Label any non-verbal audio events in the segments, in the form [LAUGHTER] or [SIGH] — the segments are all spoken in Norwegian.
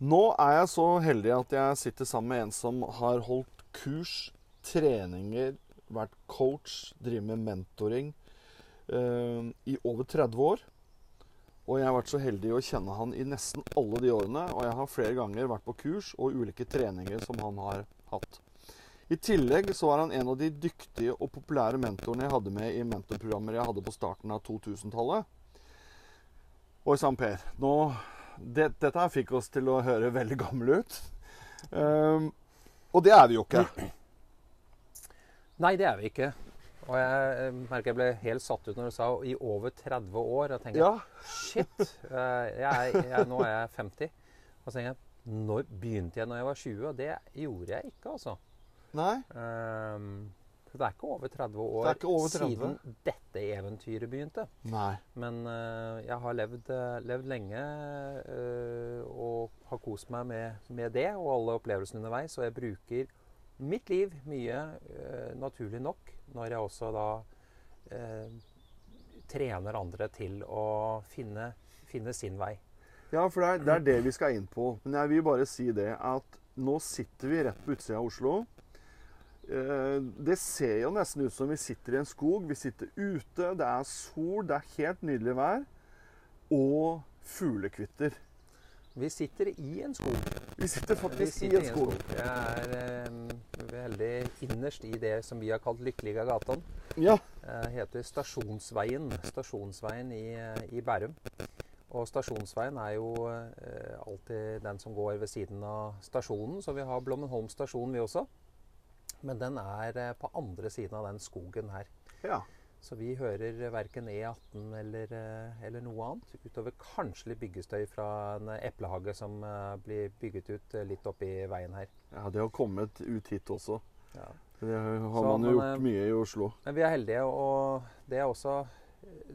Nå er jeg så heldig at jeg sitter sammen med en som har holdt kurs, treninger, vært coach, driver med mentoring eh, i over 30 år. Og jeg har vært så heldig å kjenne han i nesten alle de årene. Og jeg har flere ganger vært på kurs og ulike treninger som han har hatt. I tillegg så var han en av de dyktige og populære mentorene jeg hadde med i mentorprogrammer jeg hadde på starten av 2000-tallet. Oi sann, Per. Nå, det, dette her fikk oss til å høre veldig gamle ut. Um, og det er vi jo ikke. Nei, det er vi ikke. Og jeg merker jeg ble helt satt ut når du sa i over 30 år. Og tenker Ja. shit, eh, jeg, jeg, nå er jeg 50. Og så tenker jeg når begynte jeg når jeg var 20? Og det gjorde jeg ikke, altså. Nei? Ehm, så det er ikke over 30 år er over 30. siden dette eventyret begynte. Nei. Men uh, jeg har levd, eh, levd lenge uh, og har kost meg med, med det og alle opplevelsene underveis. Og jeg bruker mitt liv mye, uh, naturlig nok, når jeg også da trener andre til å finne, finne sin vei. Ja, for det er, det er det vi skal inn på. Men jeg vil bare si det at nå sitter vi rett på utsida av Oslo. Eh, Det ser jo nesten ut som vi sitter i en skog. Vi sitter ute, det er sol, det er helt nydelig vær. Og fuglekvitter. Vi sitter i en skog. Vi sitter Vi faktisk i en skog. Vi er eh, veldig innerst i det som vi har kalt Lykkelige gatan. Ja. Eh, heter Stasjonsveien. Stasjonsveien i, eh, i Bærum. Og Stasjonsveien er jo eh, alltid den som går ved siden av stasjonen. Så vi har Blommenholm stasjon, vi også. Men den er eh, på andre siden av den skogen her. ja. Så vi hører verken E18 eller, eh, eller noe annet. Utover kanskje litt byggestøy fra en eplehage som eh, blir bygget ut litt oppi veien her. Ja, det har kommet ut hit også. Ja. Det har Så, man jo gjort mye i Oslo. Men vi er heldige, og det er også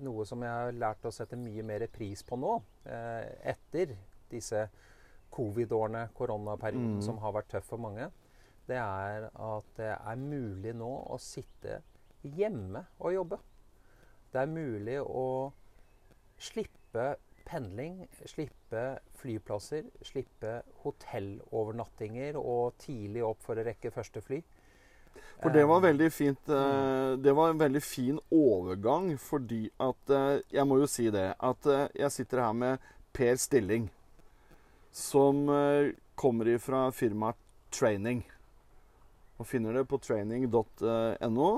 noe som jeg har lært å sette mye mer pris på nå. Etter disse covid-årene, koronaperioden, Mm. som har vært tøff for mange. Det er at det er mulig nå å sitte hjemme og jobbe. Det er mulig å slippe pendling, slippe flyplasser, slippe hotellovernattinger og tidlig opp for å rekke første fly. For det var Eh, veldig fint eh, Det var en veldig fin overgang, fordi at eh, Jeg må jo si det at jeg sitter her med Per Stilling, som kommer ifra firmaet Training. Og finner det på training.no.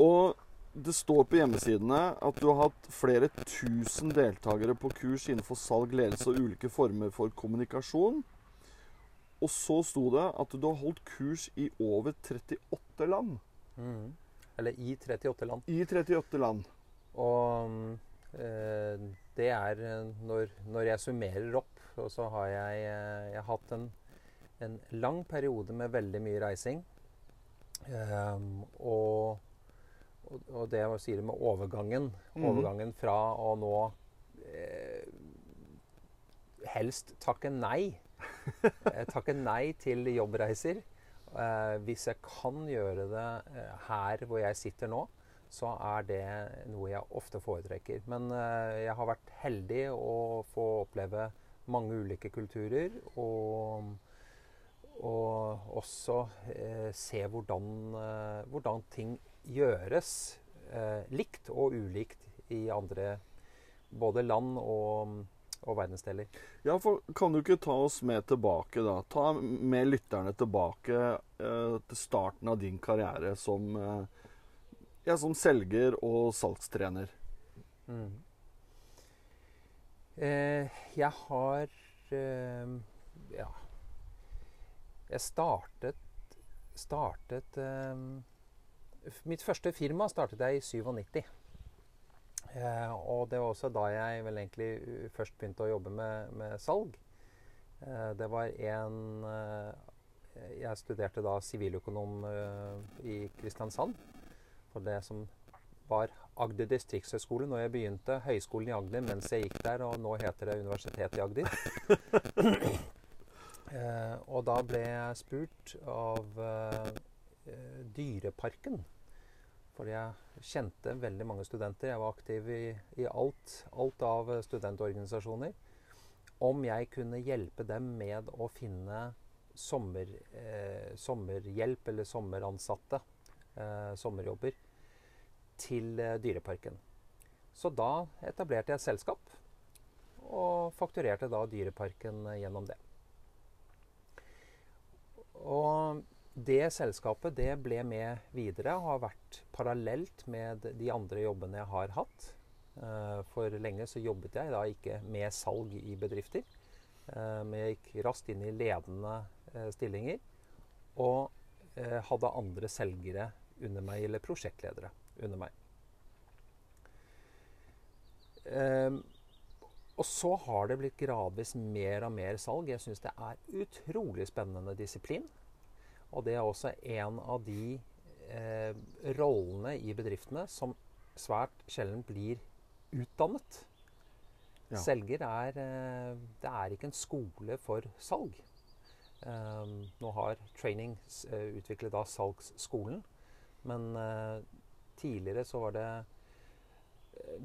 Og det står på hjemmesidene at du har hatt flere tusen deltakere på kurs innenfor salg, ledelse og ulike former for kommunikasjon. Og så sto det at du har holdt kurs i over 38 land. Mm. Eller i 38 land. I 38 land. Og eh, det er eh, når, når jeg summerer opp, og så har jeg, eh, jeg har hatt en, en lang periode med veldig mye reising. Um, og, og, det jeg sier med overgangen, Mhm. overgangen fra å nå eh, helst takke nei [LAUGHS] eh, takke nei til jobbreiser. Eh, hvis jeg kan gjøre det eh, her hvor jeg sitter nå, så er det noe jeg ofte foretrekker. Men eh, jeg har vært heldig å få oppleve mange ulike kulturer. Og, og også eh, se hvordan, eh, hvordan ting gjøres eh, likt og ulikt i andre både land og, og verdensdeler. Ja, for kan du ikke ta oss med tilbake, da? Ta med lytterne tilbake eh, til starten av din karriere som, eh, ja, som selger og salgstrener. Mm. Eh, jeg har. Jeg startet Startet um, Mitt første firma startet jeg i 97. Eh, og det var også da jeg vel egentlig uh, først begynte å jobbe med, med salg. Eh, det var en eh, Jeg studerte da siviløkonom eh, i Kristiansand. For det som var Agder distriktshøgskole når jeg begynte. Høgskolen i Agder mens jeg gikk der, og nå heter det Universitetet i Agder. [LAUGHS] eh, og da ble jeg spurt av eh, Dyreparken. Fordi jeg kjente veldig mange studenter. Jeg var aktiv i, i alt, alt av studentorganisasjoner. om jeg kunne hjelpe dem med å finne sommer, eh, sommerhjelp eller sommeransatte, eh, sommerjobber, til eh, Dyreparken. Så da etablerte jeg et selskap, og fakturerte da Dyreparken eh, gjennom det. Og det selskapet det ble med videre og har vært parallelt med de andre jobbene jeg har hatt. Eh, for lenge så jobbet jeg da ikke med salg i bedrifter. Eh, men jeg gikk raskt inn i ledende eh, stillinger. Og hadde andre selgere under meg, eller prosjektledere under meg. Og så har det blitt gradvis mer og mer salg. Jeg syns det er utrolig spennende disiplin. Og det er også en av de eh, rollene i bedriftene som svært sjelden blir utdannet. Ja. Selger er eh, Det er ikke en skole for salg. Um, nå har Training uh, utviklet da Salgsskolen, men uh, tidligere så var det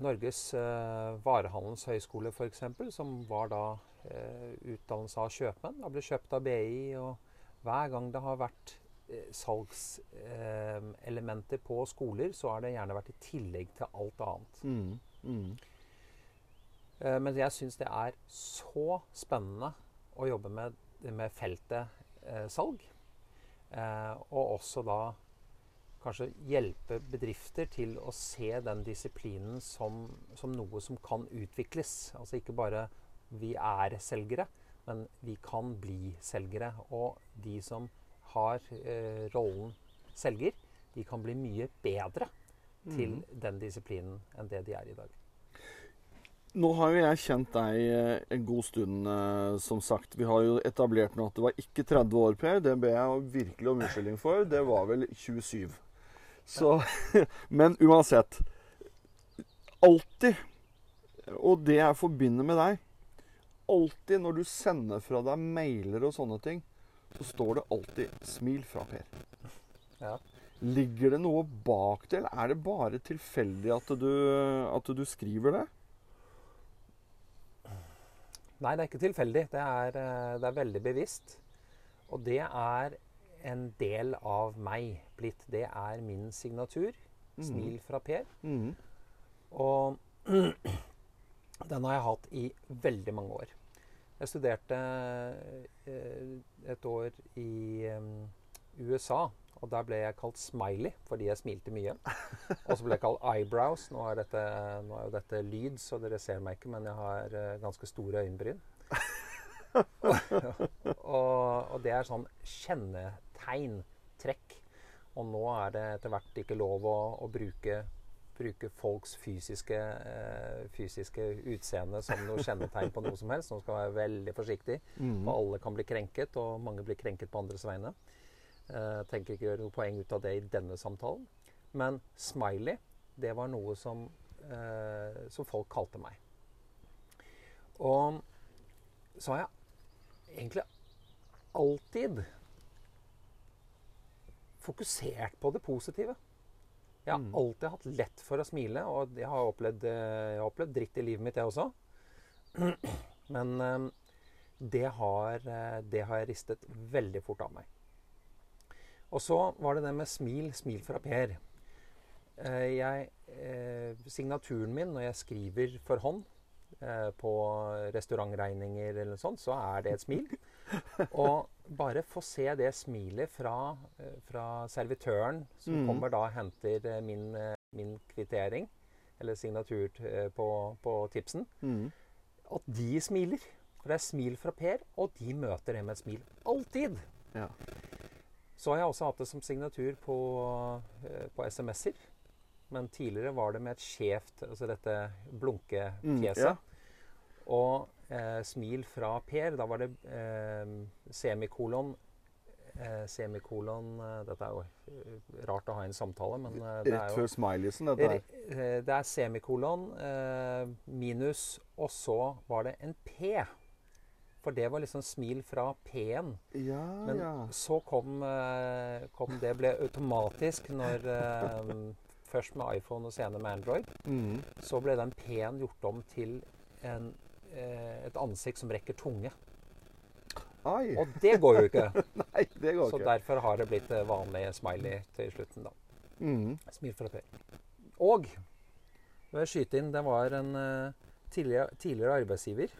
Norges eh, varehandelshøyskole f.eks., som var da utdannelse av kjøpmenn. Da ble kjøpt av BI, og hver gang det har vært salgselementer på skoler, så har det gjerne vært i tillegg til alt annet. Mm. Mm. Uh, men jeg syns det er så spennende å jobbe med, med feltet uh, salg. Uh, og også da kanskje hjelpe bedrifter til å se den disiplinen som, som, noe som kan utvikles. Altså ikke bare vi er selgere, men vi kan bli selgere. Og de som har rollen selger, de kan bli mye bedre til mm. den disiplinen enn det de er i dag. Nå har jo jeg kjent deg eh, en god stund, eh, som sagt. Vi har jo etablert nå at det var ikke 30 år, Per. Det ber jeg virkelig om unnskyldning for. Det var vel 27. Så [LAUGHS] Men uansett. Alltid, og det jeg forbinder med deg Alltid når du sender fra deg mailer og sånne ting, så står det alltid 'Smil fra Per'. Ja. Ligger det noe bak det, eller er det bare tilfeldig at du, at du skriver det? Nei, det er ikke tilfeldig. Det er, eh, det er, veldig bevisst. Og det er en del av meg blitt. Det er min signatur. Mm. Smil fra Per. Mm. Og [CLEARS THROAT] den har jeg hatt i veldig mange år. Jeg studerte eh, et år i USA og der ble jeg kalt Smiley fordi jeg smilte mye. [LAUGHS] Og så ble jeg kalt Eyebrows. Nå er, dette, nå er jo dette lyd, så dere ser meg ikke, men jeg har uh, ganske store øyenbryn. [LAUGHS] og, og, det er sånn kjennetegn, trekk. Og nå er det etter hvert ikke lov å, å bruke, bruke, folks fysiske, eh, fysiske utseende som noe kjennetegn på noe som helst. Nå skal være veldig forsiktig, mm. for alle kan bli krenket, og mange blir krenket på andres vegne. Uh, tenker ikke å gjøre noe poeng ut av det i denne samtalen. Men smiley, det var noe som, eh, som folk kalte meg. Og så har jeg egentlig alltid fokusert på det positive. Jeg har mm. alltid hatt lett for å smile, og jeg har opplevd, eh, jeg har opplevd dritt i livet mitt, jeg også. [CLEARS THROAT] Men det har, det har jeg ristet veldig fort av meg. Og så var det det med smil. Smil fra Per. Eh, jeg, eh, signaturen min når jeg skriver for hånd eh, på restaurantregninger eller noe sånt, så er det et smil. [LAUGHS] Og bare få se det smilet fra, fra servitøren som mm. kommer da og henter min, min, kvittering, eller signatur på, på tipsen, mm. at de smiler. For det er smil fra Per, og de møter det med et smil. Alltid! Ja. Så har jeg også hatt det som signatur på, eh, på SMS-er. Men tidligere var det med et skjevt Altså dette blunkefjeset. Mm, ja. Og eh, smil fra Per. Da var det eh, semikolon eh, Semikolon eh, Dette er jo eh, rart å ha en samtale, men det Rett før smileysen, dette her. Det er semikolon minus, og så var det en P. For det var liksom smil fra P-en. Ja, Men ja. så kom, eh, kom, Det ble automatisk når Først med iPhone og senere med Android. Mm. Så ble den P-en gjort om til en eh, et ansikt som rekker tunge. Ai. Og det går jo ikke. [LAUGHS] Nei, det går Så ikke. derfor har det blitt eh, vanlig smiley til slutten, da. Mm. Smil fra Per. Og må jeg skyte inn, det var en eh, tidligere, tidligere arbeidsgiver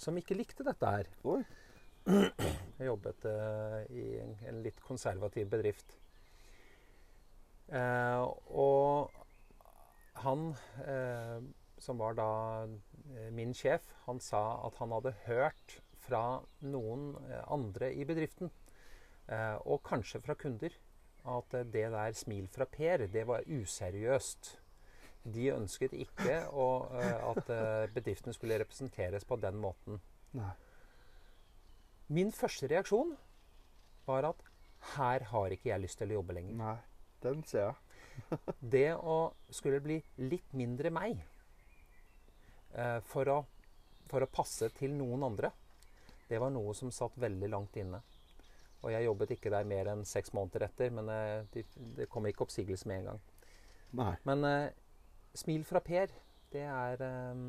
som ikke likte dette her. Oi. [CLEARS THROAT] Jeg jobbet uh, i en, en litt konservativ bedrift. Uh, og han, eh, som var da eh, min sjef, han sa at han hadde hørt fra noen eh, andre i bedriften, eh, og kanskje fra kunder, at det der smil fra Per, det var useriøst. De ønsket ikke å, at bedriften skulle representeres på den måten. Nei. Min første reaksjon var at her har ikke jeg lyst til å jobbe lenger. Nei. Den ser jeg. [LAUGHS] Det å skulle bli litt mindre meg for, å, for å passe til noen andre, det var noe som satt veldig langt inne. Og jeg jobbet ikke der mer enn seks måneder etter, men eh, det de kom ikke oppsigelse med en gang. Nei. Men eh, smil fra Per, det er eh,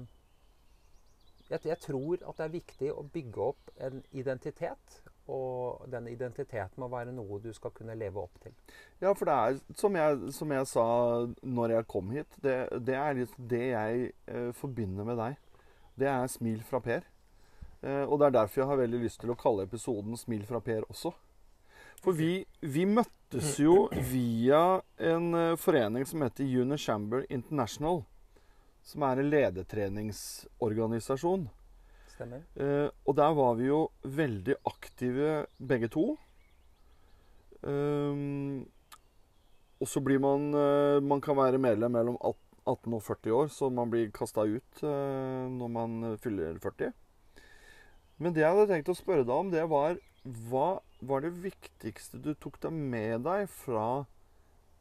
jeg, jeg tror at det er viktig å bygge opp en identitet. Og den identiteten må være noe du skal kunne leve opp til. Ja, for det er, som jeg, som jeg sa når jeg kom hit, det, det er litt det jeg eh, forbinder med deg. Det er smil fra Per. Eh, og det er derfor jeg har veldig lyst til å kalle episoden 'Smil fra Per' også. For vi, vi møttes jo via en eh, forening som heter Unichamber International. Som er en ledertreningsorganisasjon. Stemmer? Eh, og der var vi jo veldig aktive begge to. Um, og så blir man eh, Man kan være medlem mellom 18 og 40 år, så man blir kasta ut eh, når man fyller 40. Men det jeg hadde tenkt å spørre deg om, det var hva var det viktigste du tok deg med deg fra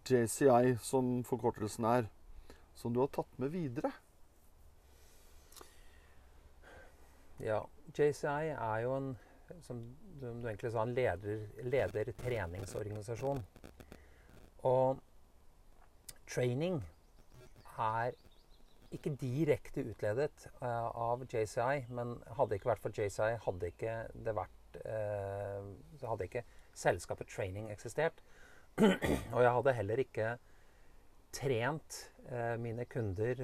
JCI, som forkortelsen er, som du har tatt med videre? Ja. JCI er jo en som du egentlig sa, en leder, ledertreningsorganisasjon. Og training er ikke direkte utledet uh, av JCI, men hadde ikke vært for JCI, hadde ikke det vært uh, hadde ikke selskapet Training eksistert. [CLEARS THROAT] Og jeg hadde heller ikke trent uh, mine kunder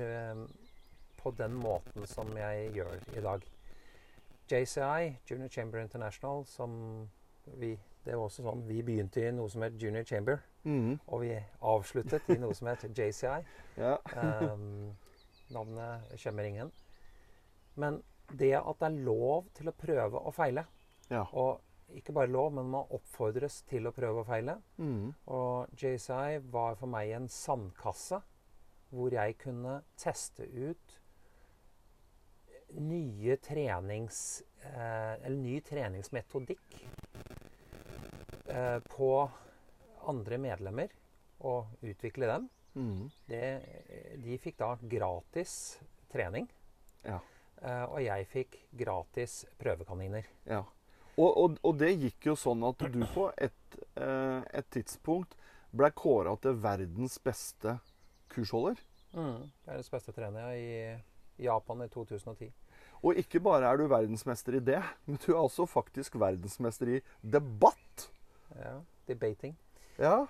på den måten som jeg gjør i dag. JCI, Junior Chamber International, som vi det var også sånn, Vi begynte i noe som het Junior Chamber, mm. og vi avsluttet i noe som het JCI. [LAUGHS] Ja. Um, [LAUGHS] navnet kommer ingen. Men det at det er lov til å prøve og feile, ja. og ikke bare lov, men man oppfordres til å prøve og feile. Mm. Og JCI var for meg en sandkasse hvor jeg kunne teste ut nye trenings... Eh, eller ny treningsmetodikk eh, på andre medlemmer og utvikle dem. Mm. Det, de fikk da gratis trening. Ja. eh, og jeg fikk gratis prøvekaniner. Ja. Og, og, og det gikk jo sånn at du på et, et tidspunkt ble kåra til verdens beste kursholder. Verdens beste trener i Japan i 2010. Og ikke bare er du verdensmester i det, men du er også faktisk verdensmester i debatt. Ja, debating. Ja.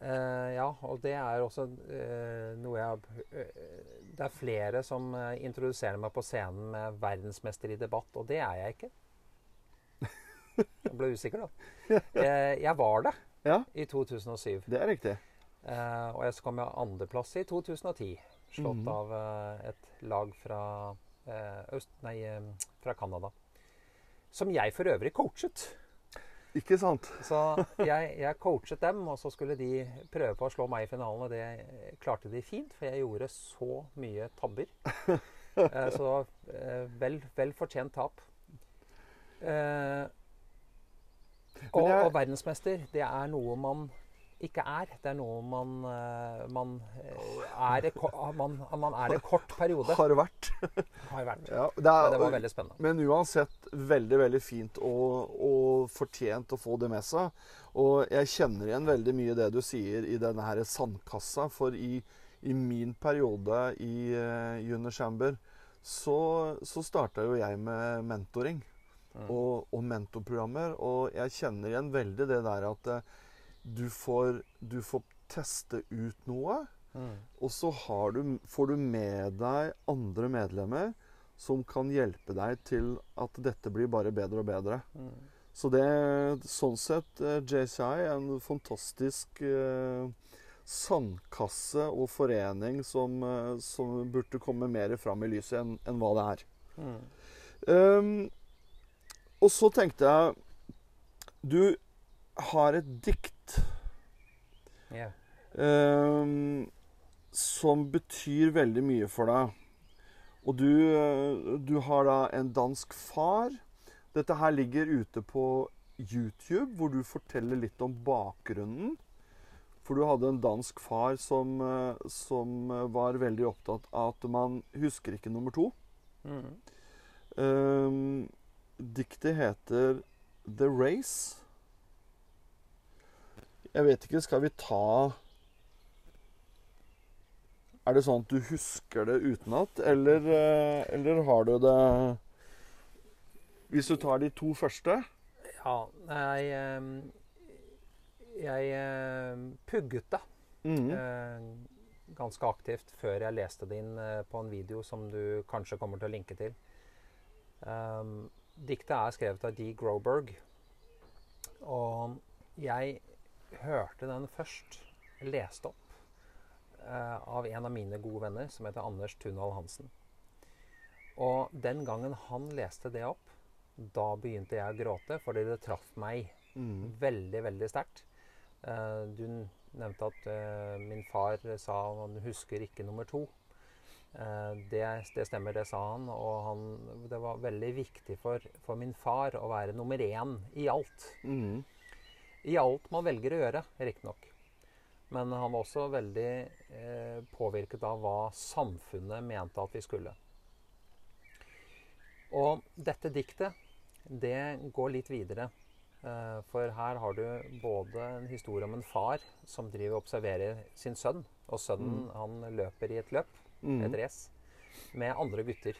Uh, ja, og det er også uh, noe jeg eh, Det er flere som introduserer meg på scenen med 'verdensmester i debatt', og det er jeg ikke. [LAUGHS] Jeg ble usikker, da. Jeg var det Ja. i 2007. Det er riktig. Og jeg kom jeg andreplass i 2010. Slått Mhm. av eh, et lag fra øst... Nei, eh, fra Canada. Som jeg for øvrig coachet. Ikke sant? Så jeg, jeg coachet dem, og så skulle de prøve på å slå meg i finalen. Og det klarte de fint, for jeg gjorde så mye tabber. Eh, så eh, vel, vel fortjent tap. Eh, og, og verdensmester, det er noe man ikke er. Det er noe man, eh, man, eh, er, man, man er en kort periode. Har vært. Har vært. Ja, det er, det var veldig spennende. Men uansett veldig, veldig fint og, og fortjent å få det med seg. Og jeg kjenner igjen veldig mye det du sier i denne her sandkassa. For i, i min periode i uh, Junior Chamber så, så starta jo jeg med mentoring Mm. og, og mentorprogrammer. Og jeg kjenner igjen veldig det der at eh, du får, du får teste ut noe. Mm. Og så har du, får du med deg andre medlemmer som kan hjelpe deg til at dette blir bare bedre og bedre. Mm. Så det sånn sett eh, JCI er en fantastisk eh, sandkasse og forening som, eh, som burde komme mer fram i lyset enn en hva det er. Mm. Um, og så tenkte jeg Du har et dikt yeah. um, som betyr veldig mye for deg. Og du, eh, du har da en dansk far. Dette her ligger ute på YouTube, hvor du forteller litt om bakgrunnen. For du hadde en dansk far som, eh, som var veldig opptatt av at man husker ikke nummer to. Mm. Um, diktet heter The Race. Jeg vet ikke, skal vi ta Er det sånn at du husker det utenat, eller, eh, eller har du det Hvis du tar de to første Ja, jeg ehm, Jeg pugget det Mhm. eh, ganske aktivt før jeg leste det inn eh, på en video som du kanskje kommer til å linke til. Diktet er skrevet av Dee Groberg. Og jeg hørte den først lest opp eh, av en av mine gode venner som heter Anders Tunhold Hansen. Og den gangen han leste det opp, da begynte jeg å gråte fordi det traff meg mm. veldig, veldig sterkt. Eh, du nevnte at eh, min far sa han husker ikke nummer to. Eh, det, det stemmer, det sa han. Og han, det var veldig viktig for, for min far å være nummer én i alt. Mhm. I alt man velger å gjøre, riktignok. Men han var også veldig eh, påvirket av hva samfunnet mente at vi skulle. Og dette diktet, det går litt videre. Eh, for her har du både en historie om en far som driver og observerer sin sønn. Og sønnen han løper i et løp, et Mhm. race, med andre gutter.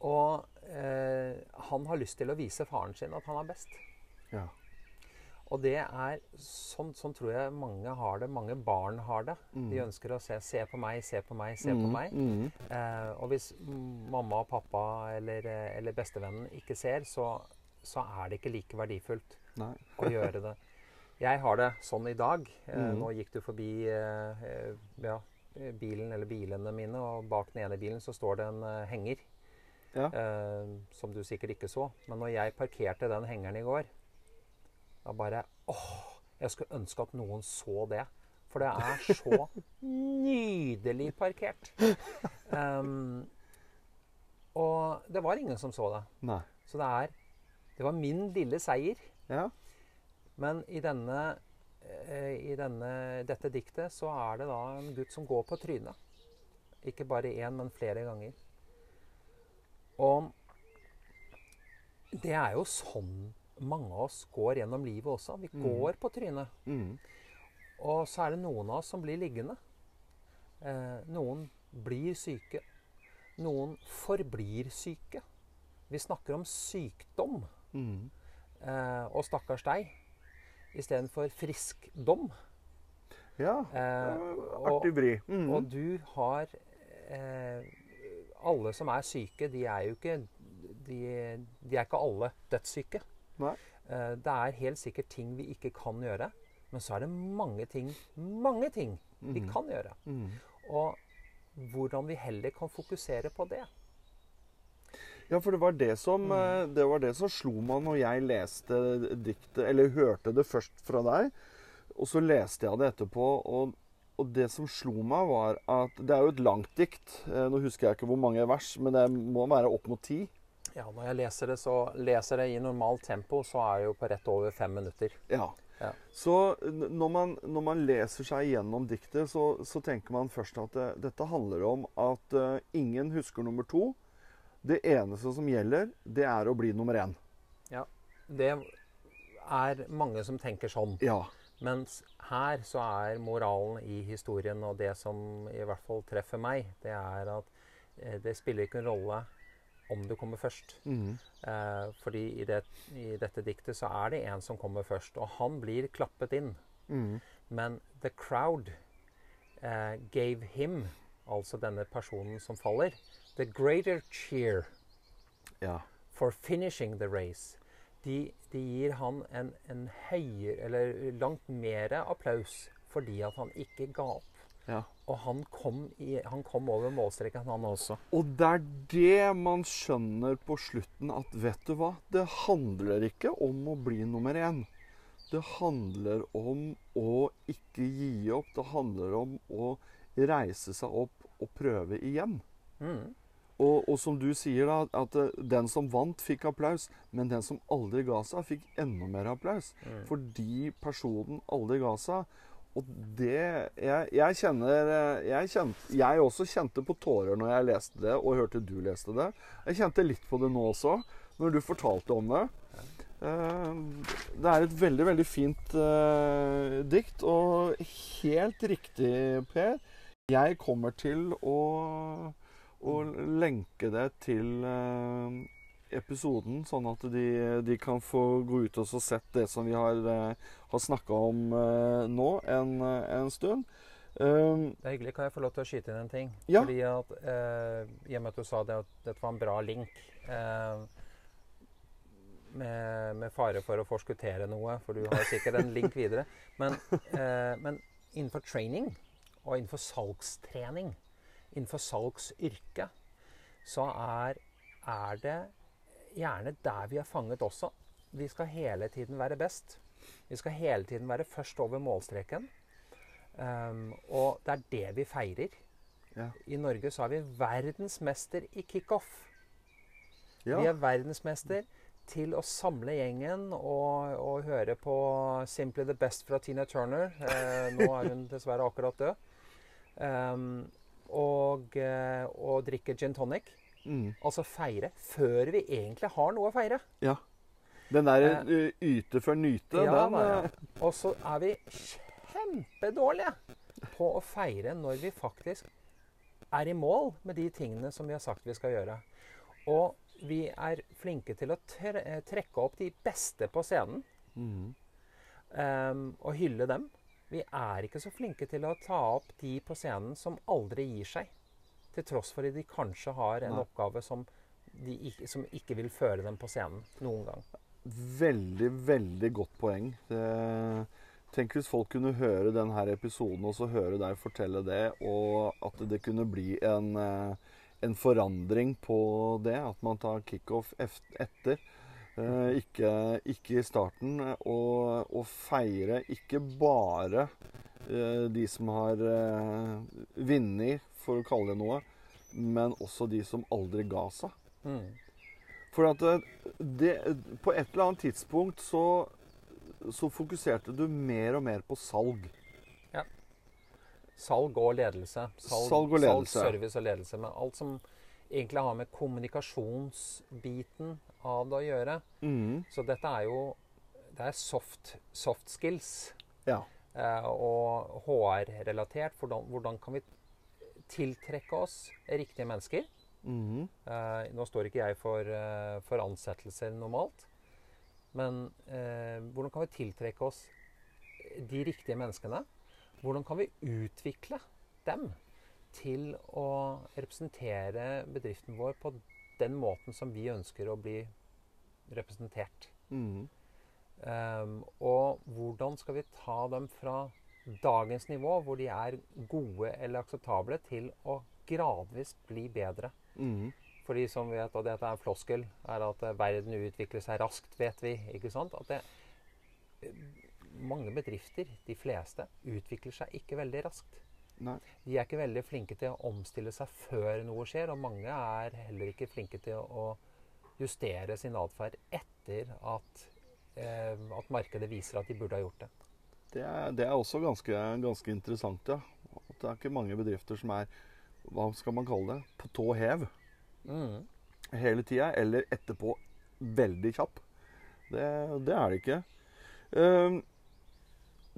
Og eh, han har lyst til å vise faren sin at han er best. Ja. Og det er sånn, sånn tror jeg mange har det. Mange barn har det. Mm. De ønsker å se 'se på meg, se på meg, se på Mhm. meg'. Mm. Eh, og hvis mamma og pappa eller, eh, eller bestevennen ikke ser, så, så er det ikke like verdifullt å gjøre det. Jeg har det sånn i dag. Eh, Mhm. Nå gikk du forbi eh, ja, bilen eller bilene mine, og bak den ene bilen så står det en eh, henger. Ja. Eh, som du sikkert ikke så. Men når jeg parkerte den hengeren i går, da bare Åh! Jeg skulle ønske at noen så det. For det er så [LAUGHS] nydelig parkert. Um, og det var ingen som så det. Nei. Så det er Det var min lille seier. Ja. Men i denne eh, i denne, dette diktet så er det da en gutt som går på trynet. Ikke bare én, men flere ganger. Og det er jo sånn mange av oss går gjennom livet også. Vi går på trynet. Mm. Og så er det noen av oss som blir liggende. Eh, noen blir syke. Noen forblir syke. Vi snakker om sykdom. Mm. Eh, og stakkars deg. Istedenfor friskdom. Ja. Eh, Artig vri. Mhm. Og du har eh, Alle som er syke, de er jo ikke De, de er ikke alle dødssyke. Nei. Eh, det er helt sikkert ting vi ikke kan gjøre. Men så er det mange ting, mange ting vi Mhm. kan gjøre. Mm. Og hvordan vi heller kan fokusere på det. Ja, for det var det som, Mm. eh, det var det som slo meg når jeg leste diktet, eller hørte det først fra deg. Og så leste jeg det etterpå, og, og det som slo meg, var at Det er jo et langt dikt. Eh, Nå husker jeg ikke hvor mange vers, men det må være opp mot ti. Ja, når jeg leser det, så leser det i normalt tempo, så er jeg jo på rett over fem minutter. Ja. Ja. Så når man, når man leser seg gjennom diktet, så, så tenker man først at det, dette handler om at uh, ingen husker nummer to. Det eneste som gjelder, det er å bli nummer én. Det er mange som tenker sånn. Ja. Mens her så er moralen i historien, og det som i hvert fall treffer meg, det er at eh, det spiller ikke en rolle om du kommer først. Mm. Eh, fordi i, det, i dette diktet så er det en som kommer først, og han blir klappet inn. Mm. Men the crowd eh, gave him, altså denne personen som faller, the greater cheer Ja. for finishing the race. De, de gir han en, en høyere, eller langt mer applaus fordi at han ikke ga opp. Ja. Og han kom, i, han kom over målstreken, han også. Og det er det man skjønner på slutten, at vet du hva? Det handler ikke om å bli nummer én. Det handler om å ikke gi opp. Det handler om å reise seg opp og prøve igjen. Mm. Og, og som du sier, da, at eh, den som vant, fikk applaus. Men den som aldri ga seg, fikk enda mer applaus. Mm. Fordi personen aldri ga seg. Og det Jeg, jeg kjenner eh, jeg, kjente, jeg også kjente på tårer når jeg leste det og hørte du leste det. Jeg kjente litt på det nå også, når du fortalte om det. Eh, Det er et veldig, veldig fint uh, dikt, og helt riktig, Per. Jeg kommer til å, å lenke det til eh, episoden, sånn at de, de kan få gå ut og se sett det som vi har, uh, har snakka om eh, nå en, en stund. Um, Det er hyggelig. Kan jeg få lov til å skyte inn en ting? Ja. Fordi at, eh, I og med at du sa det, at dette var en bra link eh, med, med fare for å forskuttere noe, for du har sikkert en link videre. Men, eh, men innenfor training og innenfor salgstrening, innenfor salgsyrket, så er, er det gjerne der vi er fanget også. Vi skal hele tiden være best. Vi skal hele tiden være først over målstreken. Um, og det er det vi feirer. Ja. I Norge så er vi verdensmester i kickoff. ja. Vi er verdensmester til å samle gjengen og, og høre på 'Simply the Best' fra Tina Turner. Eh, nå er hun dessverre akkurat død. Um, og, eh, og drikke gin tonic. Mm. Altså feire før vi egentlig har noe å feire. ja. Den der eh, yte før nyte, Ja, den ja. eh, Og så er vi kjempedårlige på å feire når vi faktisk er i mål med de tingene som vi har sagt vi skal gjøre. Og vi er flinke til å tre eh, trekke opp de beste på scenen Mm. Um, og hylle dem. Vi er ikke så flinke til å ta opp de på scenen som aldri gir seg. Til tross for at de kanskje har en Nei. oppgave som, de ikke, som ikke vil føre dem på scenen noen gang. Veldig, veldig godt poeng. Det, tenk hvis folk kunne høre denne episoden og så høre deg fortelle det, og at det kunne bli en, eh, en forandring på det. At man tar kickoff etter. Eh, ikke, ikke i starten. Og, og feire ikke bare eh, de som har vunnet, for å kalle det noe, men også de som aldri ga seg. Mm. For at det, det, på et eller annet tidspunkt så, så fokuserte du mer og mer på salg. Salg og ledelse. Salg og ledelse. Salg, service og ledelse. Men alt som egentlig har med kommunikasjonsbiten av det å gjøre. Mm. Så dette er jo Det er soft, soft skills. Ja. Eh, og HR-relatert. Hvordan, hvordan kan vi tiltrekke oss riktige mennesker? Mhm. Eh, nå står ikke jeg for, eh, for ansettelser normalt. Men eh, hvordan kan vi tiltrekke oss de riktige menneskene? Hvordan kan vi utvikle dem til å representere bedriften vår på den måten som vi ønsker å bli representert? Mm. Um, og hvordan skal vi ta dem fra dagens nivå, hvor de er gode eller akseptable, til å gradvis bli bedre? Mm. For de som vet, og dette er en floskel, er at eh, verden utvikler seg raskt, vet vi. ikke sant? At det, mange bedrifter, de fleste, utvikler seg ikke veldig raskt. Nei. De er ikke veldig flinke til å omstille seg før noe skjer, og mange er heller ikke flinke til å justere sin atferd etter at, eh, at markedet viser at de burde ha gjort det. Det, er, det er også ganske, ganske interessant, ja. At det er ikke mange bedrifter som er hva skal man kalle det, på tå hev Mm. hele tida, eller etterpå veldig kjapp. Det, det er det ikke. Um,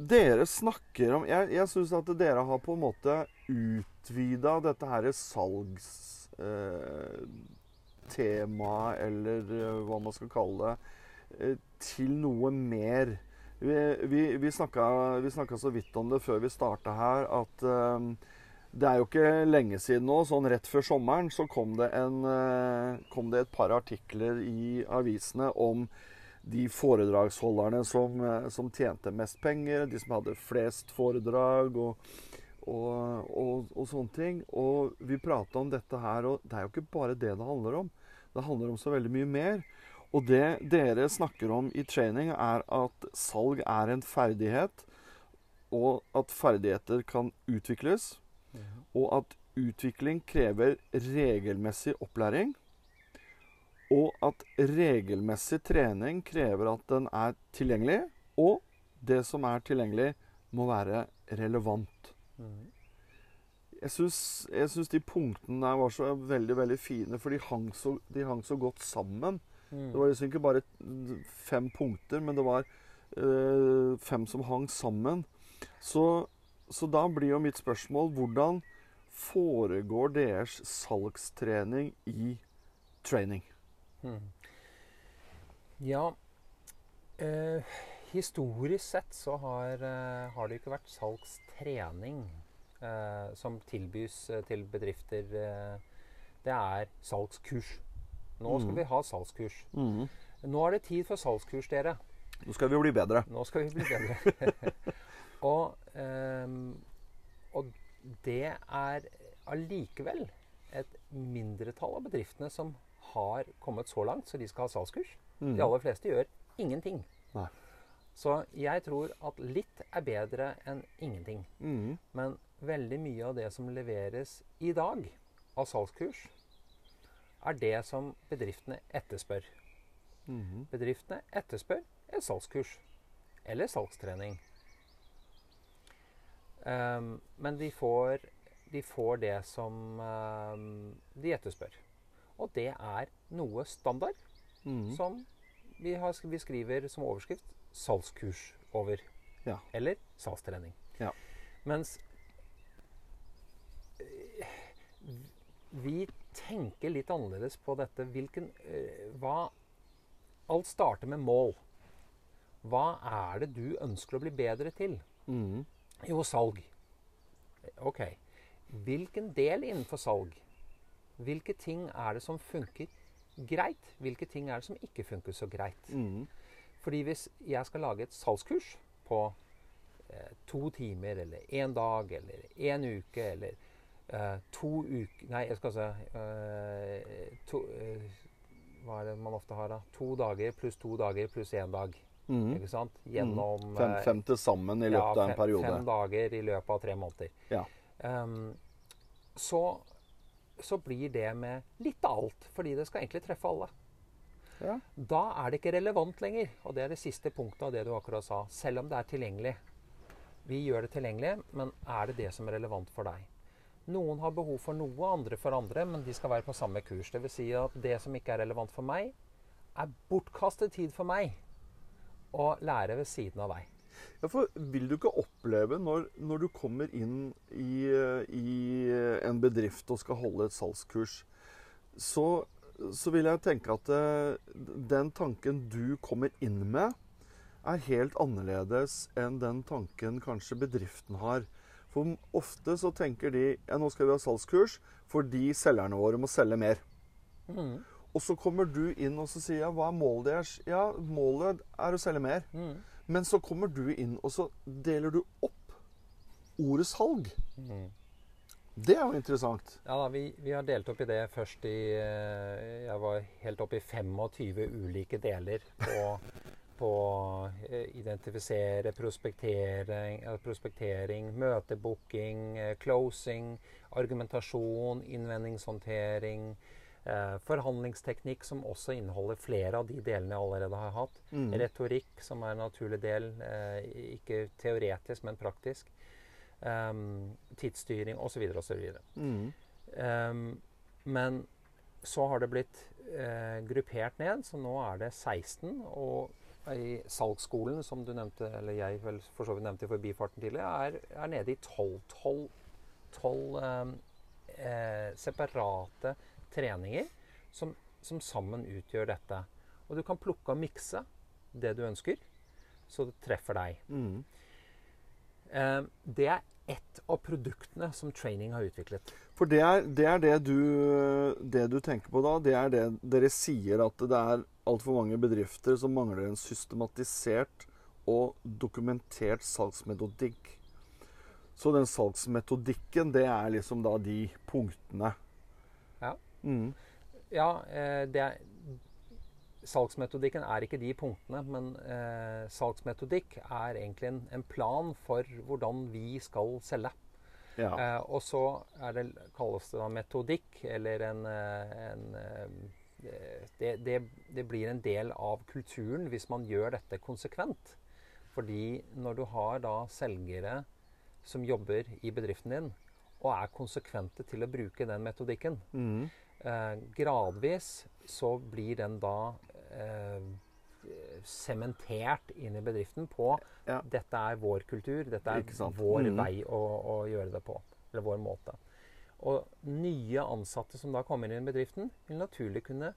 dere snakker om Jeg, jeg syns at dere har på en måte utvida dette her salgstemaet, eh, eller eh, hva man skal kalle det, eh, til noe mer. Vi, vi, vi snakka så vidt om det før vi starta her, at eh, det er jo ikke lenge siden nå, sånn rett før sommeren, så kom det, en, eh, kom det et par artikler i avisene om de foredragsholderne som, eh, som, tjente mest penger, de som hadde flest foredrag og, og, og, og sånne ting. Og vi prata om dette her, og det er jo ikke bare det det handler om. Det handler om så veldig mye mer. Og det dere snakker om i training, er at salg er en ferdighet, og at ferdigheter kan utvikles. Og at utvikling krever regelmessig opplæring. Og at regelmessig trening krever at den er tilgjengelig, og det som er tilgjengelig, må være relevant. Jeg syns de punktene der var så veldig veldig fine, for de hang så, de hang så godt sammen. Det var liksom ikke bare fem punkter, men det var øh, fem som hang sammen. Så, så, da blir jo mitt spørsmål hvordan foregår deres salgstrening i training? Mm. Ja øh, Historisk sett så har, øh, har, det ikke vært salgstrening som tilbys til bedrifter. det er salgskurs. Nå skal mm. vi ha salgskurs. Mm. Nå er det tid for salgskurs, dere. Nå skal vi bli bedre. Nå skal vi bli bedre. [LAUGHS] og, um, og, det er allikevel et mindretall av bedriftene som har kommet så langt så de skal ha salgskurs. Mm. De aller fleste gjør ingenting. Nei. Så jeg tror at litt er bedre enn ingenting. Mm. Men veldig mye av det som leveres i dag av salgskurs, er det som bedriftene etterspør. Mm -hmm. Bedriftene etterspør et salgskurs eller salgstrening. Um, men de får, de får, det som um, de etterspør. Og det er noe standard mm -hmm. som vi, har, vi, skriver som overskrift 'salgskurs' over. Ja. Eller salgstrening. Ja. Mens eh, vi tenke litt annerledes på dette. Hvilken, uh, hva Alt starter med mål. Hva er det du ønsker å bli bedre til? Mm. Jo, salg. Ok. Hvilken del innenfor salg? Hvilke ting er det som funker greit? Hvilke ting er det som ikke funker så greit? Mm. Fordi hvis jeg skal lage et salgskurs på eh, to timer eller én dag eller én uke eller to uker Nei, jeg skal se uh, to, uh, Hva er det man ofte har, da? To dager pluss to dager pluss én dag. Mm. Ikke sant? Gjennom mm. fem, fem, til sammen i løpet ja, fem, av en periode. Fem dager i løpet av tre måneder. Ja. Um, så, så blir det med litt av alt, fordi det skal egentlig treffe alle. Ja. Da er det ikke relevant lenger. Og det er det siste punktet av det du akkurat sa. Selv om det er tilgjengelig. Vi gjør det tilgjengelig, men er det det som er relevant for deg? Noen har behov for noe, andre for andre, men de skal være på samme kurs. Dvs. Si at det som ikke er relevant for meg, er bortkastet tid for meg å lære ved siden av deg. Ja, for Vil du ikke oppleve, når, når du kommer inn i, i, en bedrift og skal holde et salgskurs, så, så vil jeg tenke at uh, den tanken du kommer inn med, er helt annerledes enn den tanken kanskje bedriften har. For ofte så tenker de ja, nå skal vi ha salgskurs fordi selgerne våre må selge mer. Mm. Og så kommer du inn og så sier jeg, hva er målet deres? Ja, målet er å selge mer. Mm. Men så kommer du inn, og så deler du opp ordet salg. Mm. Det er jo interessant. Ja, da, vi, vi, har delt opp i det først i eh, Jeg var helt oppe i 25 ulike deler på på å identifisere, prospektering, prospektering møtebooking, eh, closing, argumentasjon, innvendingshåndtering, eh, forhandlingsteknikk, som også inneholder flere av de delene jeg allerede har hatt. Mm. Retorikk, som er en naturlig del, ikke teoretisk, men praktisk. Um, tidsstyring osv. osv. Mm. Um, men så har det blitt uh, gruppert ned, så nå er det 16. Og i salgsskolen, som du nevnte, eller jeg vel for så vidt nevnte i forbifarten tidligere, er, er nede i tolv eh, eh, separate treninger som, som sammen utgjør dette. Og du kan plukke og mikse det du ønsker, så det treffer deg. Mm. Eh, det er ett av produktene som training har utviklet. For det er, det er det, du, det du tenker på da. Det er det dere sier at det er altfor mange bedrifter som mangler en systematisert og dokumentert salgsmetodikk. Så den salgsmetodikken, det er liksom da de punktene. Ja. Mm. Ja, eh, det er, salgsmetodikken er ikke de punktene, men eh, salgsmetodikk er egentlig en, en, plan for hvordan vi skal selge. Ja. Eh, og så det, kalles det da metodikk, eller en, eh, en eh, det, det, det, blir en del av kulturen hvis man gjør dette konsekvent. Fordi når du har da selgere som jobber i bedriften din, og er konsekvente til å bruke den metodikken, mm. eh, gradvis så blir den da sementert inn i bedriften på ja. dette er vår kultur, dette er vår mm. vei å, å, gjøre det på. Eller vår måte. Og nye ansatte som da kommer inn i bedriften, vil naturlig kunne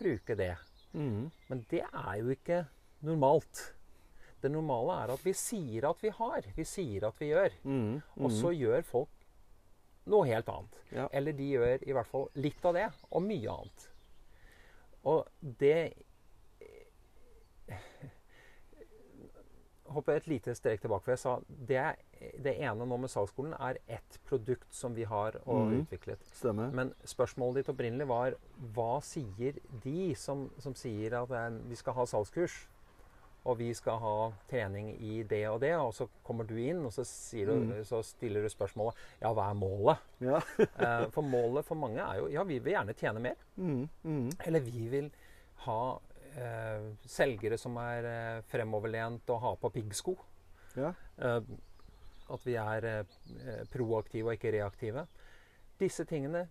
bruke det. Mm. Men det er jo ikke normalt. Det normale er at vi sier at vi har. Vi sier at vi gjør. Mm. Og så gjør folk noe helt annet. Ja. Eller de gjør i hvert fall litt av det, og mye annet. Og det hopper et lite strek tilbake. For jeg sa det, det ene nå med salgsskolen er ett produkt som vi har og mm. utviklet. Stemmer. Men spørsmålet ditt opprinnelig var hva sier de som, som sier at vi skal ha salgskurs? Og vi skal ha trening i det og det, og så kommer du inn og så, du, Mm. så stiller du spørsmålet ja, hva er målet? Ja. [LAUGHS] Eh, for målet for mange er jo ja, vi vil gjerne tjene mer. Mm. Mm. Eller vi vil ha selgere som er eh, fremoverlent og har på piggsko. Ja. Eh, at vi er eh, proaktive og ikke reaktive. Disse tingene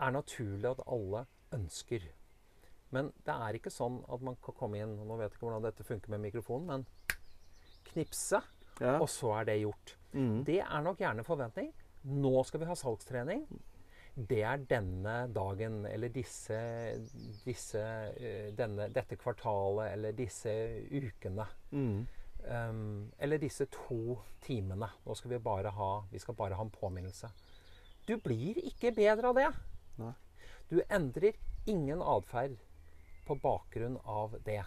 er naturlig at alle ønsker. Men det er ikke sånn at man kan komme inn og Nå vet jeg ikke hvordan dette funker med mikrofonen, men knipse, Ja. og så er det gjort. Mm. Det er nok gjerne forventning. Nå skal vi ha salgstrening. Det er denne dagen eller disse, disse eh, denne, dette kvartalet eller disse ukene. Mm. Um, eller disse to timene. Nå skal vi bare ha Vi skal bare ha en påminnelse. Du blir ikke bedre av det. Nei. Du endrer ingen atferd på bakgrunn av det.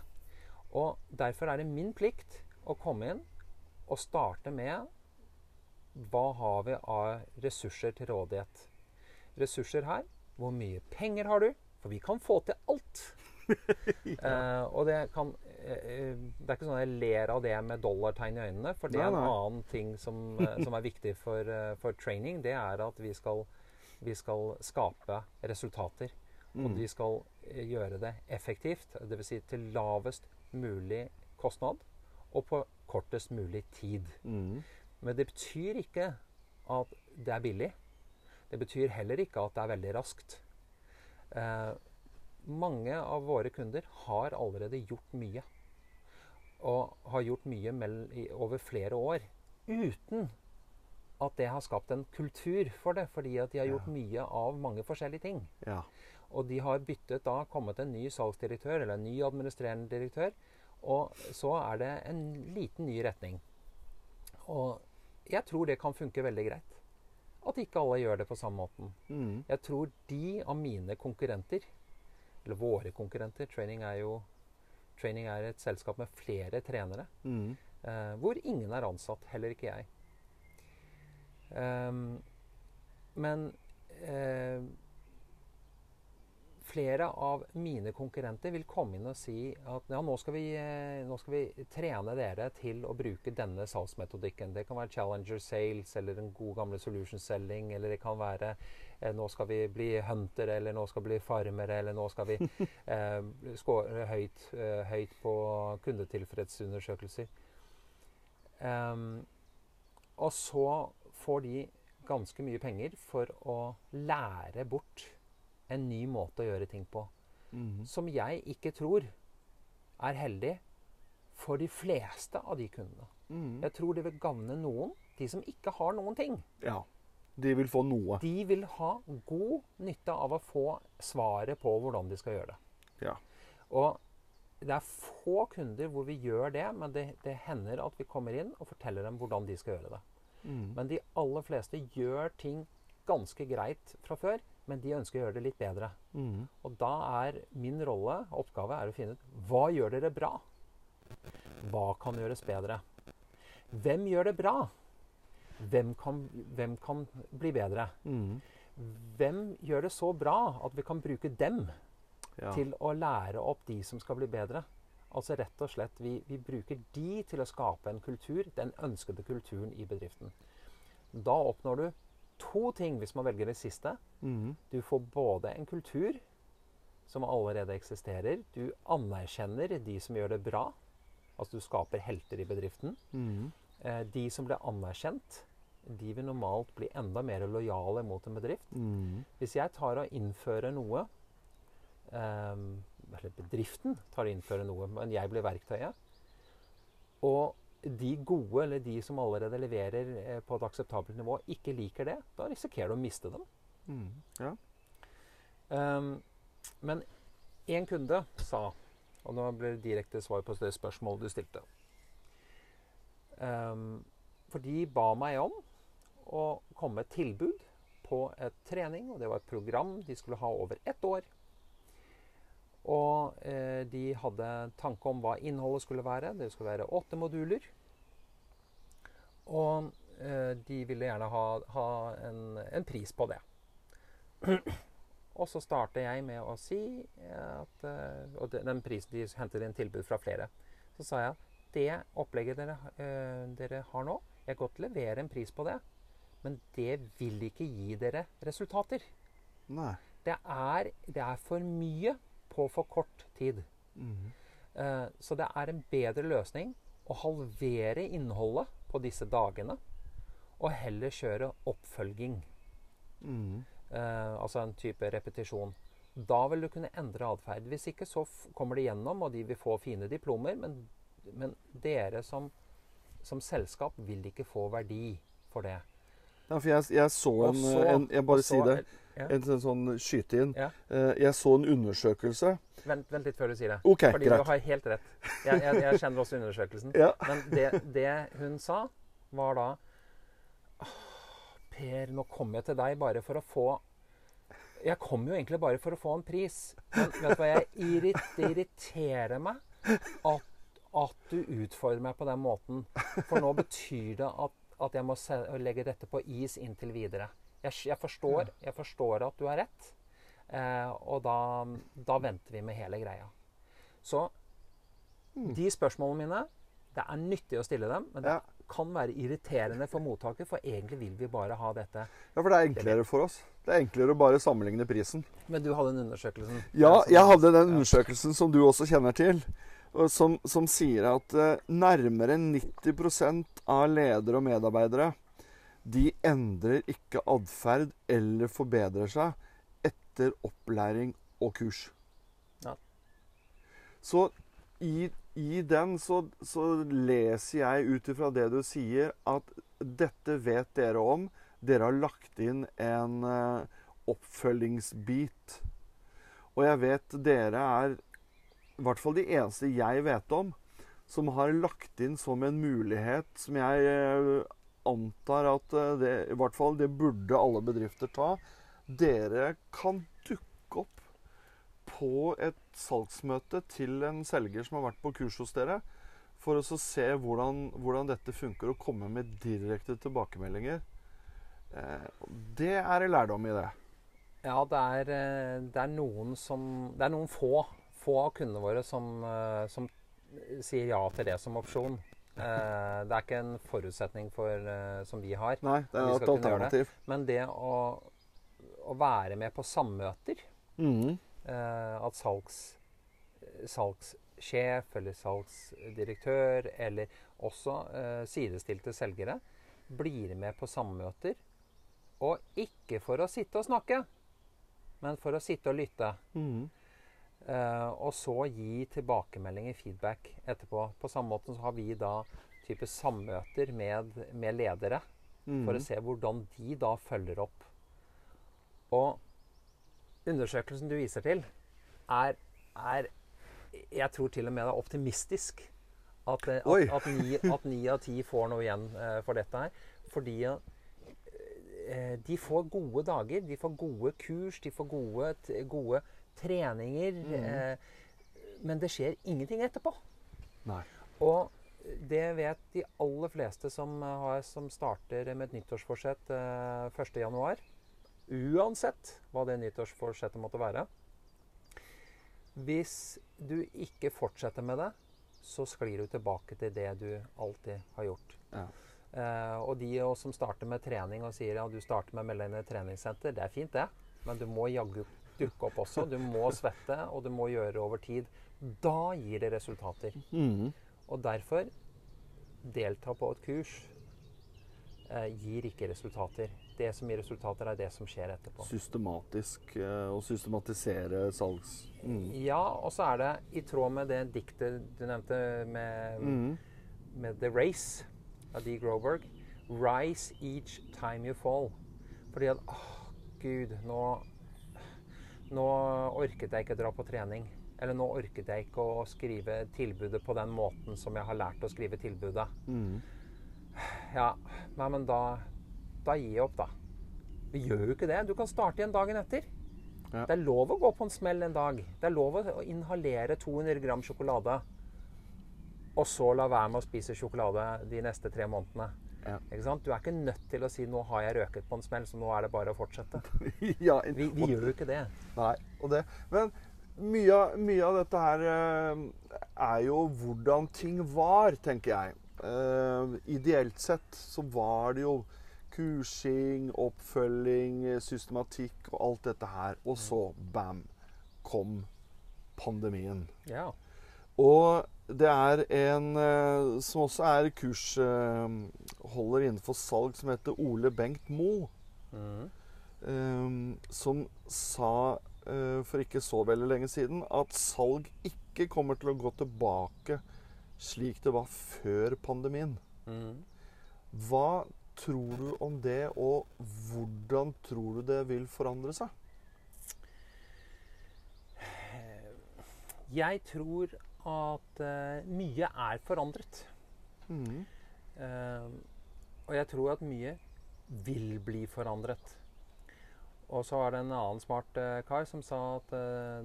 Og derfor er det min plikt å komme inn og starte med hva har vi av ressurser til rådighet. Ressurser her. Hvor mye penger har du? For vi kan få til alt. [LAUGHS] Eh, og det kan eh, Det er ikke sånn at jeg ler av det med dollartegn i øynene, for det er en Nei, nei. annen ting som, som er viktig for, for training. Det er at vi skal, vi skal skape resultater. Og Mm. vi skal gjøre det effektivt, dvs. Si til lavest mulig kostnad og på kortest mulig tid. Mm. Men det betyr ikke at det er billig. Det betyr heller ikke at det er veldig raskt. Eh, mange av våre kunder har allerede gjort mye. Og har gjort mye over flere år uten at det har skapt en kultur for det. Fordi at de har gjort Ja. mye av mange forskjellige ting. Ja. Og de har byttet da, kommet en ny salgsdirektør eller en ny administrerende direktør. Og så er det en liten ny retning. Og jeg tror det kan funke veldig greit. At ikke alle gjør det på samme måten. Mm. Jeg tror de av mine konkurrenter, eller våre konkurrenter Training er jo Training er et selskap med flere trenere, Mm. eh, hvor ingen er ansatt, heller ikke jeg. Um, men eh, flere av mine konkurrenter vil komme inn og si at ja, nå skal, vi, eh, nå skal vi trene dere til å bruke denne salgsmetodikken. Det kan være Challenger Sales eller en god gamle Solution Selling, eller det kan være eh, nå skal vi bli huntere, eller nå skal vi bli farmere, eller nå skal vi eh, score høyt, eh, høyt på kundetilfredsundersøkelser. Um, og så får de ganske mye penger for å lære bort en ny måte å gjøre ting på. Mm. Som jeg ikke tror er heldig for de fleste av de kundene. Mm. Jeg tror det vil gagne noen, de som ikke har noen ting. Ja. De vil få noe. De vil ha god nytte av å få svaret på hvordan de skal gjøre det. Ja. Og det er få kunder hvor vi gjør det, men det, det hender at vi kommer inn og forteller dem hvordan de skal gjøre det. Mm. Men de aller fleste gjør ting ganske greit fra før, men de ønsker å gjøre det litt bedre. Mm. Og da er min rolle, oppgave, er å finne ut hva gjør dere bra? Hva kan gjøres bedre? Hvem gjør det bra? Hvem kan, hvem kan bli bedre? Mm. Hvem gjør det så bra at vi kan bruke dem Ja. til å lære opp de som skal bli bedre? Altså rett og slett, vi, vi bruker de til å skape en kultur, den ønskede kulturen i bedriften. Da oppnår du to ting hvis man velger det siste. Mm. Du får både en kultur som allerede eksisterer. Du anerkjenner de som gjør det bra. Altså du skaper helter i bedriften. Mm. Eh, de som blir anerkjent, de vil normalt bli enda mer lojale mot en bedrift. Mm. Hvis jeg tar og innfører noe eh, Eller bedriften tar og innfører noe, men jeg blir verktøyet. Og de gode, eller de som allerede leverer eh, på et akseptabelt nivå, ikke liker det, da risikerer du å miste dem. Mm. Ja. um, men én kunde sa, og nå blir det direkte svar på det spørsmålet du stilte um, For de ba meg om å komme med et tilbud på et trening, og det var et program de skulle ha over ett år. Og eh, de hadde tanke om hva innholdet skulle være. Det skulle være åtte moduler. Og eh, de ville gjerne ha, ha en, en pris på det. Og så starter jeg med å si at eh, Og den prisen de hentet inn tilbud fra flere. Så sa jeg det opplegget dere, eh, dere har nå, jeg kan godt levere en pris på det, men det vil ikke gi dere resultater. Nei. Det er, det er for mye på for kort tid. Mm. Eh, så det er en bedre løsning å halvere innholdet på disse dagene, og heller kjøre oppfølging. Mm. Eh, altså en type repetisjon. Da vil du kunne endre atferd. Hvis ikke så kommer de gjennom, og de vil få fine diplomer, men, men dere som, som selskap vil ikke få verdi for det. Ja, for jeg, jeg så en, så- en Jeg bare sier si det. En, sånn- sånn skyte inn. Eh, jeg så en undersøkelse. Vent, vent litt før du sier det. Okay, Fordi du har helt rett. Jeg, jeg, jeg kjenner også undersøkelsen. Men det, det hun sa, var da «Åh, Per, nå kommer jeg til deg bare for å få Jeg kom jo egentlig bare for å få en pris. Men vet du hva, jeg irrit, irriterer meg at, at du utfordrer meg på den måten. For nå betyr det at, at jeg må legge dette på is inntil videre. Jeg, jeg, forstår, jeg forstår at du har rett, eh, og da, da venter vi med hele greia. Så de spørsmålene mine Det er nyttig å stille dem, men det Ja. kan være irriterende for mottaker, for egentlig vil vi bare ha dette. Ja, for det er enklere for oss. Det er enklere å bare sammenligne prisen. Men du hadde en undersøkelsen. Ja, jeg hadde den undersøkelsen som du også kjenner til, som, som sier at eh, nærmere 90% av ledere og medarbeidere de endrer ikke atferd eller forbedrer seg etter opplæring og kurs. Ja. Så i, i den så, så leser jeg ut ifra det du sier, at dette vet dere om. Dere har lagt inn en eh, oppfølgingsbit. Og jeg vet dere er i hvert fall de eneste jeg vet om som har lagt inn som en mulighet som jeg eh, antar at eh, det, i hvert fall det burde alle bedrifter ta. Dere kan dukke opp på et salgsmøte til en selger som har vært på kurs hos dere, for å se hvordan, hvordan dette funker, og komme med direkte tilbakemeldinger. Eh, det er en lærdom i det. Ja, det er, eh, det er noen som Det er noen få, få av kundene våre som, som sier ja til det som opsjon. Eh, Det er ikke en forutsetning for, eh, som vi har. Nei, det er et alternativ. det. Men det å, å være med på sammøter mm. eh, At salgs, salgssjef eller salgsdirektør eller også eh, sidestilte selgere blir med på sammøter. Og ikke for å sitte og snakke, men for å sitte og lytte. Mhm. Eh, og så gi tilbakemeldinger, feedback, etterpå. På samme måte så har vi da type sammøter med, med ledere Mm. for å se hvordan de da følger opp. Og undersøkelsen du viser til, er, er Jeg tror til og med det er optimistisk at, eh, at, at, ni, at ni av ti får noe igjen eh, for dette her. Fordi eh, de får gode dager, de får gode kurs, de får gode, gode treninger. Mm. Eh, men det skjer ingenting etterpå. Nei. Og det vet de aller fleste som, har, som starter med et nyttårsforsett eh, 1.1. Uansett hva det nyttårsforsettet måtte være. Hvis du ikke fortsetter med det, så sklir du tilbake til det du alltid har gjort. Ja. Eh, og de som starter med trening og sier ja, du starter med å melde inn i treningssenter, det er fint, det. Men du må jaggu dukke opp også. Du må svette, og du må gjøre det over tid. Da gir det resultater. Mm. Og derfor delta på et kurs eh, gir ikke resultater. Det som gir resultater, er det som skjer etterpå. Systematisk eh, å systematisere salgs... Mm. Ja, og så er det i tråd med det diktet du nevnte med, mm. med The Race av Dee Groberg. Rise each time you fall. Fordi at åh, gud, nå Nå orket jeg ikke dra på trening. Eller nå orket jeg ikke å skrive tilbudet på den måten som jeg har lært å skrive tilbudet. Mm. Ja, nei, men da Da gir jeg opp, da. Vi gjør jo ikke det. Du kan starte igjen dagen etter. Ja. Det er lov å gå på en smell en dag. Det er lov å inhalere 200 gram sjokolade. Og så la være med å spise sjokolade de neste tre månedene. Ja. Du er ikke nødt til å si 'nå har jeg røket på en smell, så nå er det bare å fortsette'. [LAUGHS] ja, Vi, vi og- gjør jo ikke det. Nei, og det. Men mye, mye av dette her eh, er jo hvordan ting var, tenker jeg. Uh, ideelt sett så var det jo kursing, oppfølging, systematikk og alt dette her. Og så, bam, kom pandemien. Ja. Og det er en eh, som også er kursholder innenfor salg, som heter Ole Bengt Moe. Mm. eh, som sa eh, for ikke så veldig lenge siden at salg ikke kommer til å gå tilbake slik det var før pandemien. Mm. Hva tror du om det, og hvordan tror du det vil forandre seg? Jeg tror at eh, mye er forandret. Mm. Eh, og jeg tror at mye vil bli forandret. Og så var det en annen smart eh, kar som sa at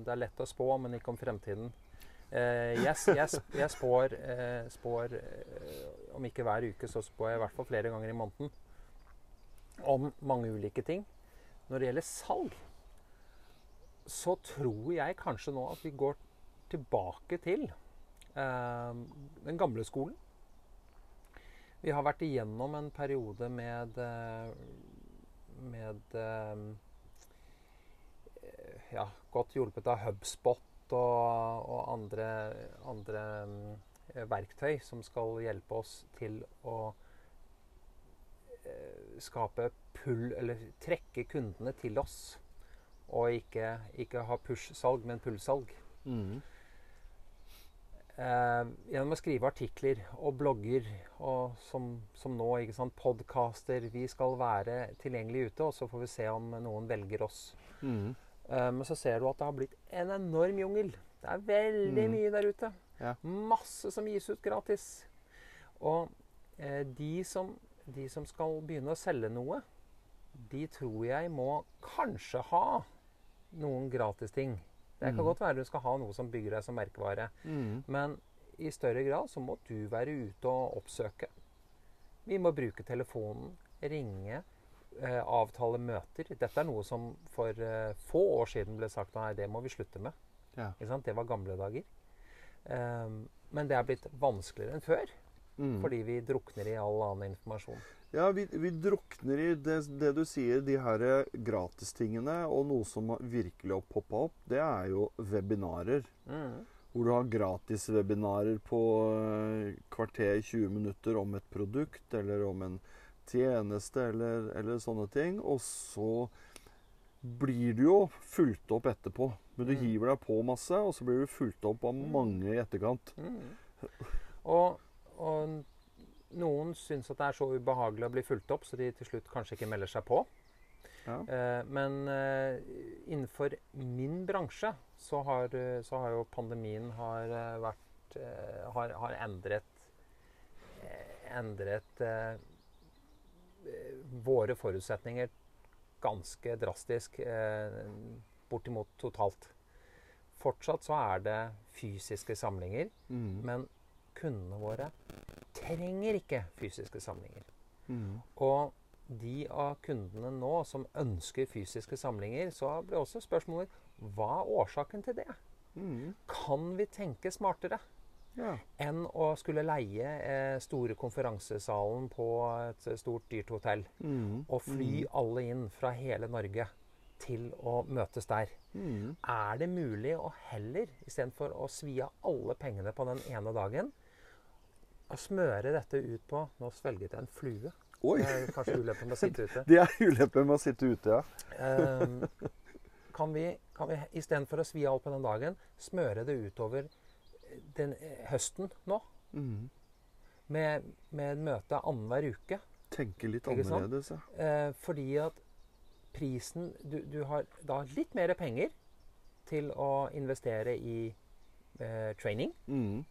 det er lett å spå, men ikke om fremtiden. Uh, jeg, yes, jeg, spår, uh, spår uh, om ikke hver uke, så spår jeg i hvert fall flere ganger i måneden om mange ulike ting. Når det gjelder salg, så tror jeg kanskje nå at vi går tilbake til eh, den gamle skolen. Vi har vært igjennom en periode med eh, med eh, ja, godt hjulpet av HubSpot og, og andre, andre eh, verktøy som skal hjelpe oss til å skape pull, eller trekke kundene til oss. Og ikke, ikke ha push-salg, men pull-salg. Mhm. Eh, gjennom å skrive artikler og blogger og som, som nå, ikke sant, podcaster. Vi skal være tilgjengelig ute, og så får vi se om noen velger oss. Mm. Eh, men så ser du at det har blitt en enorm jungel. Det er veldig Mm. mye der ute. Ja. Masse som gis ut gratis. Og eh, de, som, de som skal begynne å selge noe, de tror jeg må kanskje ha noen gratisting. Det kan Mm. godt være du skal ha noe som bygger deg som merkevare. Mm. Men i større grad så må du være ute og oppsøke. Vi må bruke telefonen, ringe, eh, avtale møter. Dette er noe som for eh, få år siden ble sagt nei, det må vi slutte med. Ja. Det var gamle dager. Um, men det er blitt vanskeligere enn før, Mhm. fordi vi drukner i all annen informasjon. Ja, vi, vi drukner i det, det du sier, de her gratistingene. Og noe som virkelig har poppa opp, det er jo webinarer. Mm. Hvor du har gratiswebinarer på eh, kvarter 20 minutter om et produkt eller om en tjeneste eller, eller sånne ting. Og så blir du jo fulgt opp etterpå. Men du Mm. hiver deg på masse, og så blir du fulgt opp av mange i etterkant. Mm. Og, og noen syns at det er så ubehagelig å bli fulgt opp, så de til slutt kanskje ikke melder seg på. Ja. Eh, men eh, innenfor min bransje så har, eh, så har jo pandemien har vært har, har endret endret våre forutsetninger ganske drastisk. Bortimot totalt. Fortsatt så er det fysiske samlinger, Mm. men kundene våre trenger ikke fysiske samlinger. Mm. Og de av kundene nå som ønsker fysiske samlinger, så blir også spørsmålet hva er årsaken til det? Mm. Kan vi tenke smartere Ja. enn å skulle leie eh, store konferansesalen på et stort, dyrt hotell Mm. og fly alle inn fra hele Norge til å møtes der? Mm. Er det mulig å heller, istedenfor å svi av alle pengene på den ene dagen, å smøre dette ut på Nå svelget jeg en flue. Oi! Det er kanskje ulempen med å sitte ute. [LAUGHS] Det er ulempen med å sitte ute, ja. Ehm, kan vi, kan vi istedenfor å svi alt på den dagen, smøre det utover den, eh, høsten nå? Mm. Med, med et møte annenhver uke? Tenke litt annerledes, ja. Eh, fordi at prisen du, du har da litt mer penger til å investere i eh, training. Mm.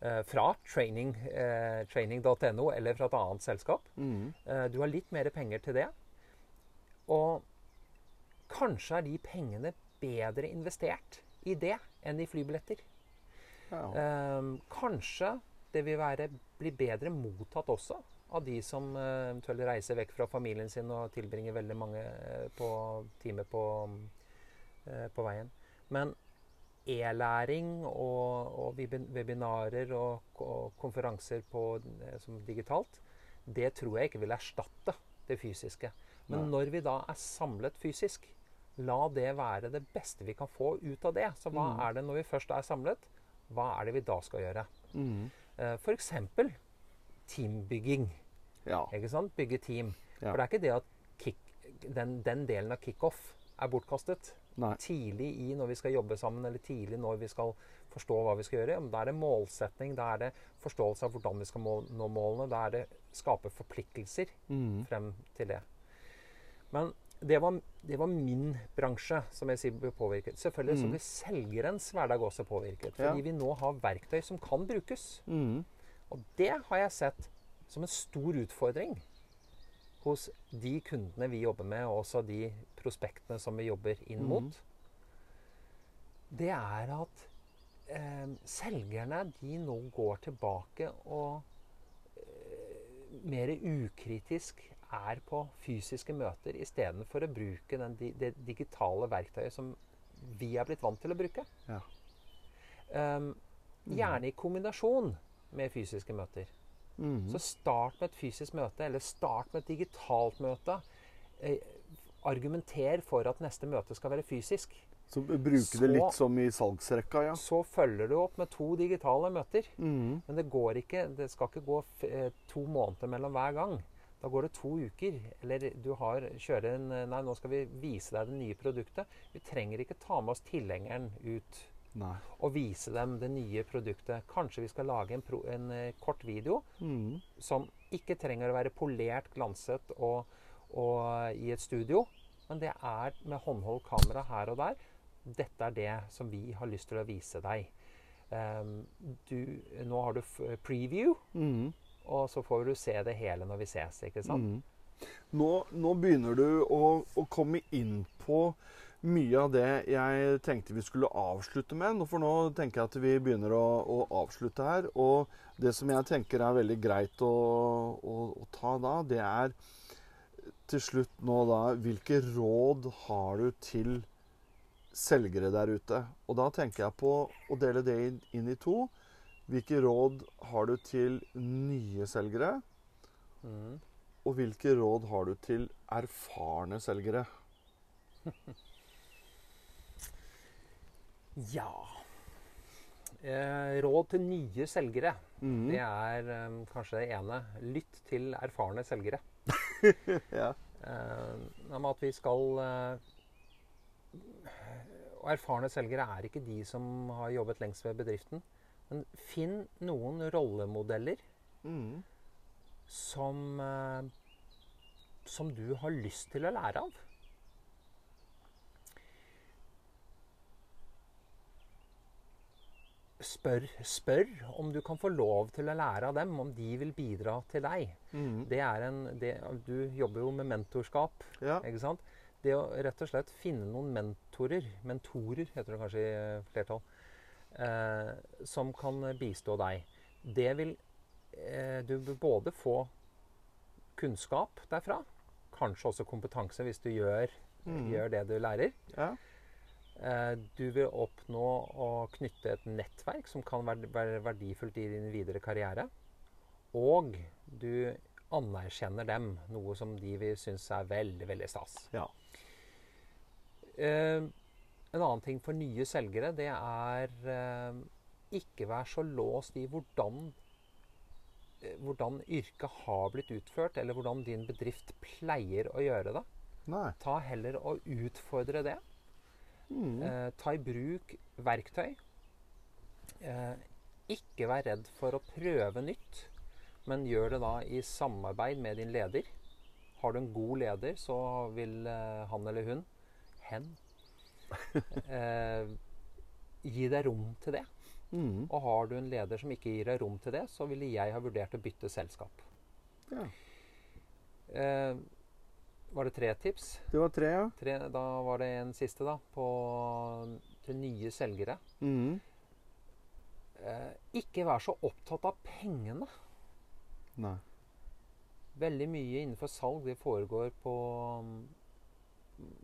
Eh, fra training, eh, training.no eller fra et annet selskap. Mm. Eh, du har litt mer penger til det. Og kanskje er de pengene bedre investert i det enn i flybilletter. Ja. Kanskje det vil være, bli bedre mottatt også av de som eventuelt reiser vekk fra familien sin og tilbringer veldig mange på, timer på, eh, på veien. Men e-læring og, og webinarer og, og konferanser på, eh, som digitalt, det tror jeg ikke vil erstatte det fysiske. Men Nei. når vi da er samlet fysisk, la det være det beste vi kan få ut av det. Så hva Mm. er det når vi først er samlet? Hva er det vi da skal gjøre? Mm. Eh, F.eks. teambygging. ja. Ikke sant? Bygge team. Ja. For det er ikke det at kick, den, den delen av kickoff er bortkastet. Nei. Tidlig i når vi skal jobbe sammen, eller tidlig når vi skal forstå hva vi skal gjøre. Da er det målsetning, da er det forståelse av hvordan vi skal mål, nå målene. Da er det skape forpliktelser Mm. frem til det. Men det var, det var min bransje som jeg sier ble påvirket. Selvfølgelig så Mm. blir selgerens hverdag også påvirket. Ja. Fordi vi nå har verktøy som kan brukes. Mm. Og det har jeg sett som en stor utfordring hos de kundene vi jobber med, og også de prospektene som vi jobber inn mot. mm. Det er at eh, selgerne de nå går tilbake og eh, mer ukritisk er på fysiske møter istedenfor å bruke den, det digitale verktøyet som vi er blitt vant til å bruke. Ja. Um, gjerne i kombinasjon med fysiske møter. Mm. Så start med et fysisk møte, eller start med et digitalt møte. Eh, argumenter for at neste møte skal være fysisk. Så bruke det litt som i salgsrekka, ja. Så følger du opp med to digitale møter. Mm. Men det går ikke, det skal ikke gå eh, to måneder mellom hver gang. Da går det to uker. Eller du har, kjører en eh, Nei, nå skal vi vise deg det nye produktet. Vi trenger ikke ta med oss tilhengeren ut Nei. og vise dem det nye produktet. Kanskje vi skal lage en, pro, en eh, kort video Mm. som ikke trenger å være polert, glanset og, og i et studio. Men det er med håndholdt kamera her og der. Dette er det som vi har lyst til å vise deg. Um, du, nå har du f- preview, Mm. og så får du se det hele når vi ses. ikke sant? Mm. Nå, nå begynner du å, å komme inn på mye av det jeg tenkte vi skulle avslutte med. For nå tenker jeg at vi begynner å, å avslutte her. Og det som jeg tenker er veldig greit å, å, å ta da, det er til slutt nå da Hvilke råd har du til selgere der ute? Og da tenker jeg på å dele det inn, i to. Hvilke råd har du til nye selgere? Mm. Og hvilke råd har du til erfarne selgere? [LAUGHS] Ja eh, Råd til nye selgere. Mm. Det er eh, kanskje det ene. Lytt til erfarne selgere. [LAUGHS] Ja. Eh, om at vi skal eh, og erfarne selgere er ikke de som har jobbet lengst ved bedriften. Men finn noen rollemodeller Mm. som, eh, som du har lyst til å lære av. Spør, spør om du kan få lov til å lære av dem, om de vil bidra til deg. Mm. Det er en, det, du jobber jo med mentorskap. Ja. Ikke sant? Det å rett og slett finne noen mentorer, mentorer heter det kanskje i eh, flertall, eh, som kan bistå deg. Det vil eh, Du vil både få kunnskap derfra, kanskje også kompetanse hvis du gjør, Mm. gjør det du lærer. Ja. Eh, du vil oppnå å knytte et nettverk som kan være verdifullt i din videre karriere. Og du anerkjenner dem, noe som de vil synes er veldig, veldig stas. Ja. Eh, en annen ting for nye selgere, det er eh, ikke vær så låst i hvordan, hvordan yrket har blitt utført, eller hvordan din bedrift pleier å gjøre det. Nei. Ta heller og utfordre det. Mm. Eh, ta i bruk verktøy. Eh, ikke vær redd for å prøve nytt, men gjør det da i samarbeid med din leder. Har du en god leder, så vil eh, han eller hun hen [LAUGHS] eh, gi deg rom til det. Mm. Og har du en leder som ikke gir deg rom til det, så ville jeg ha vurdert å bytte selskap. Ja. Var det tre tips? Det var tre, ja. Tre, da var det en siste, da, på, til nye selgere. Mm. Eh, ikke vær så opptatt av pengene. Nei. Veldig mye innenfor salg det foregår på,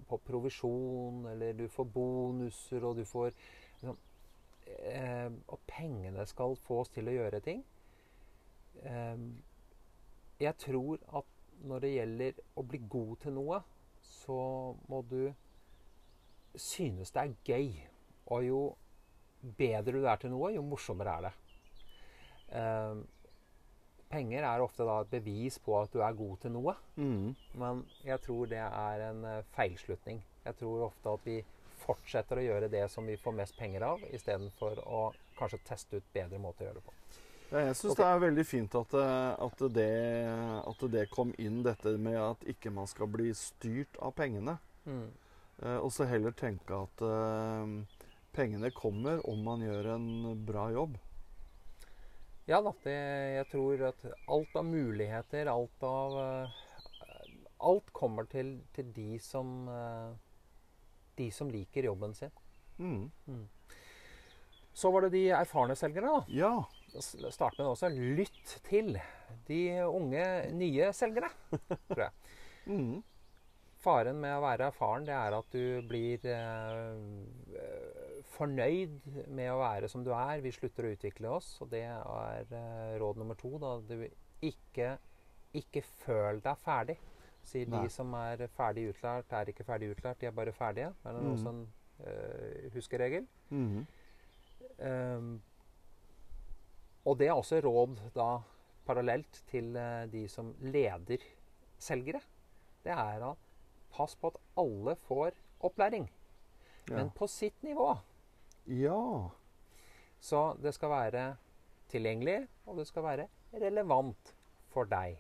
på provisjon, eller du får bonuser, og du får liksom, eh, Og pengene skal få oss til å gjøre ting. Eh, jeg tror at når det gjelder å bli god til noe, så må du synes det er gøy. Og jo bedre du er til noe, jo morsommere er det. Eh, penger er ofte da et bevis på at du er god til noe. Mm. Men jeg tror det er en eh, feilslutning. Jeg tror ofte at vi fortsetter å gjøre det som vi får mest penger av, istedenfor å kanskje teste ut bedre måter å gjøre det på. Ja, jeg syns okay. det er veldig fint at, det- at, det, at det kom inn, dette med at ikke man skal bli styrt av pengene. Eh, og så heller tenke at eh, pengene kommer om man gjør en bra jobb. Ja da, det, jeg tror at alt av muligheter, alt av eh, Alt kommer til, til de som eh, De som liker jobben sin. Mm. Så var det de erfarne selgerne, da. Ja. S- Start med også. Lytt til de unge, nye selgerne, tror jeg. [LAUGHS] Mm. Faren med å være erfaren, det er at du blir eh, eh, fornøyd med å være som du er. Vi slutter å utvikle oss, og det er eh, råd nummer to. Da. Du ikke, ikke føl deg ferdig. Sier Nei. de som er ferdig utlært, er ikke ferdig utlært, de er bare ferdige. Det er mm. sånn eh, huskeregel. Mm. Ehm, og det er også råd da parallelt til eh, de som leder selgere. Det er å passe på at alle får opplæring, Ja. men på sitt nivå. ja. Så det skal være tilgjengelig, og det skal være relevant for deg.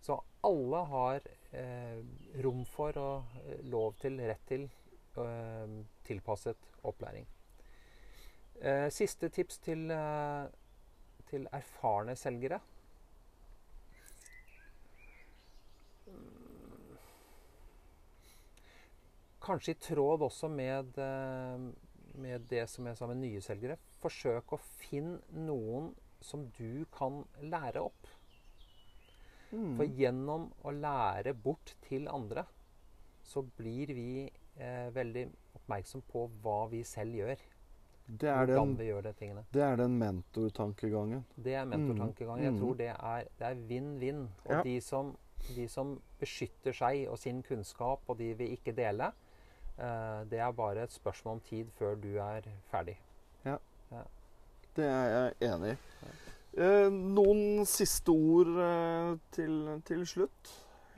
Så alle har eh, rom for og eh, lov til, rett til, eh, tilpasset opplæring. Eh, siste tips til, eh, til erfarne selgere. Kanskje i tråd også med, eh, med det som jeg sa med nye selgere. Forsøk å finne noen som du kan lære opp. Mm. For gjennom å lære bort til andre, så blir vi eh, veldig oppmerksom på hva vi selv gjør. Det er den, de tingene. det er den mentortankegangen. Det er mentortankegangen. Jeg Mm. tror det er vinn-vinn. Og Ja. de, som, de som beskytter seg og sin kunnskap, og de vil ikke dele, uh, det er bare et spørsmål om tid før du er ferdig. Det er jeg enig i. Eh, noen siste ord eh, til, til slutt?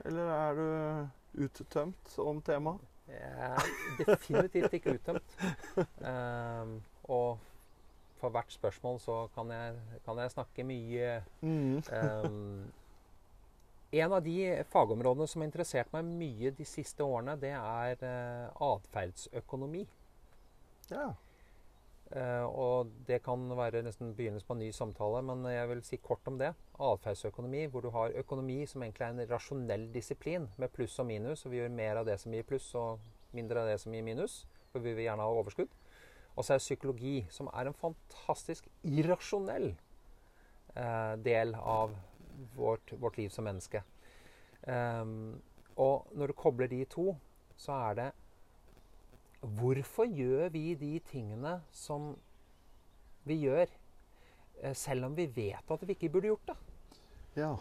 Eller er du uttømt om temaet? Jeg er definitivt ikke uttømt. Um, [LAUGHS] og for hvert spørsmål så kan jeg, kan jeg snakke mye. Mm. Um, [LAUGHS] en av de fagområdene som har interessert meg mye de siste årene, det er uh, atferdsøkonomi. Ja. Uh, og det kan være nesten begynnelsen på en ny samtale, men jeg vil si kort om det. Atferdsøkonomi, hvor du har økonomi som egentlig er en rasjonell disiplin med pluss og minus, og vi gjør mer av det som gir pluss, og mindre av det som gir minus, for vi vil gjerne ha overskudd. Og så er det psykologi, som er en fantastisk irrasjonell eh, del av vårt, vårt, liv som menneske. Um, og når du kobler de to, så er det Hvorfor gjør vi de tingene som vi gjør, eh, selv om vi vet at vi ikke burde gjort det? Ja.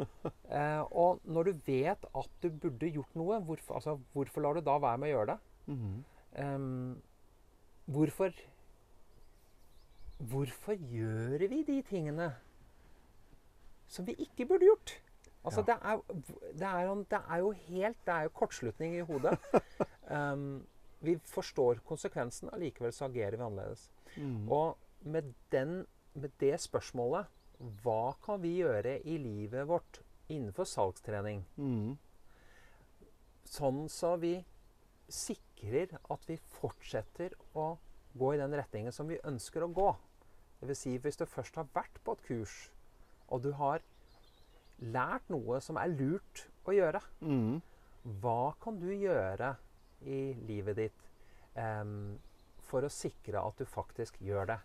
[LAUGHS] eh, og når du vet at du burde gjort noe, hvorfor, altså, hvorfor lar du da være med å gjøre det? Mm -hmm. um, hvorfor Hvorfor gjør vi de tingene som vi ikke burde gjort? Altså, ja. det, er, det, er, det, er, jo helt Det er jo kortslutning i hodet. Um, [LAUGHS] vi forstår konsekvensen, allikevel så agerer vi annerledes. Mm. Og med, den, med, det spørsmålet Hva kan vi gjøre i livet vårt innenfor salgstrening? Mm. Sånn så vi sikrer at vi fortsetter å gå i den retningen som vi ønsker å gå. Dvs. Si, hvis du først har vært på et kurs, og du har lært noe som er lurt å gjøre, mm. hva kan du gjøre i livet ditt um, for å sikre at du faktisk gjør det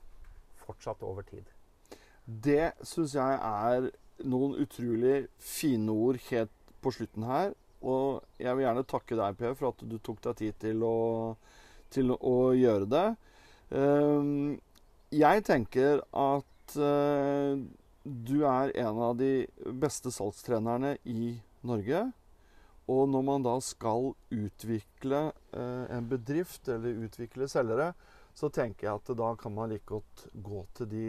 fortsatt over tid? Det syns jeg er noen utrolig fine ord helt på slutten her. Og jeg vil gjerne takke deg, Per, for at du tok deg tid til å, til å gjøre det. Um, jeg tenker at uh, du er en av de beste salgstrenerne i Norge. Og når man da skal utvikle eh, en bedrift eller utvikle selgere, så tenker jeg at da kan man like godt gå til de,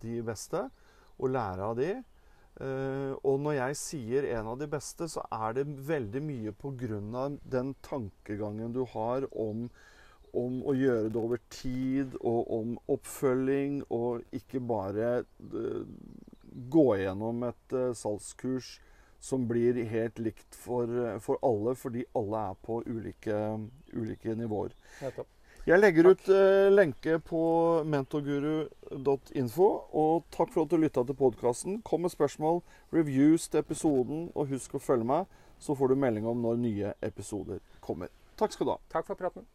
de beste og lære av de. Eh, og når jeg sier en av de beste, så er det veldig mye pga. den tankegangen du har om, om å gjøre det over tid, og om oppfølging, og ikke bare uh, gå gjennom et uh, salgskurs som blir helt likt for, for alle, fordi alle er på ulike, ulike nivåer. Jeg legger takk. ut uh, lenke på mentorguru.info. Og takk for at du lytta til podkasten. Kom med spørsmål, reviews til episoden, og husk å følge meg, så får du melding om når nye episoder kommer. Takk skal du ha. Takk for praten.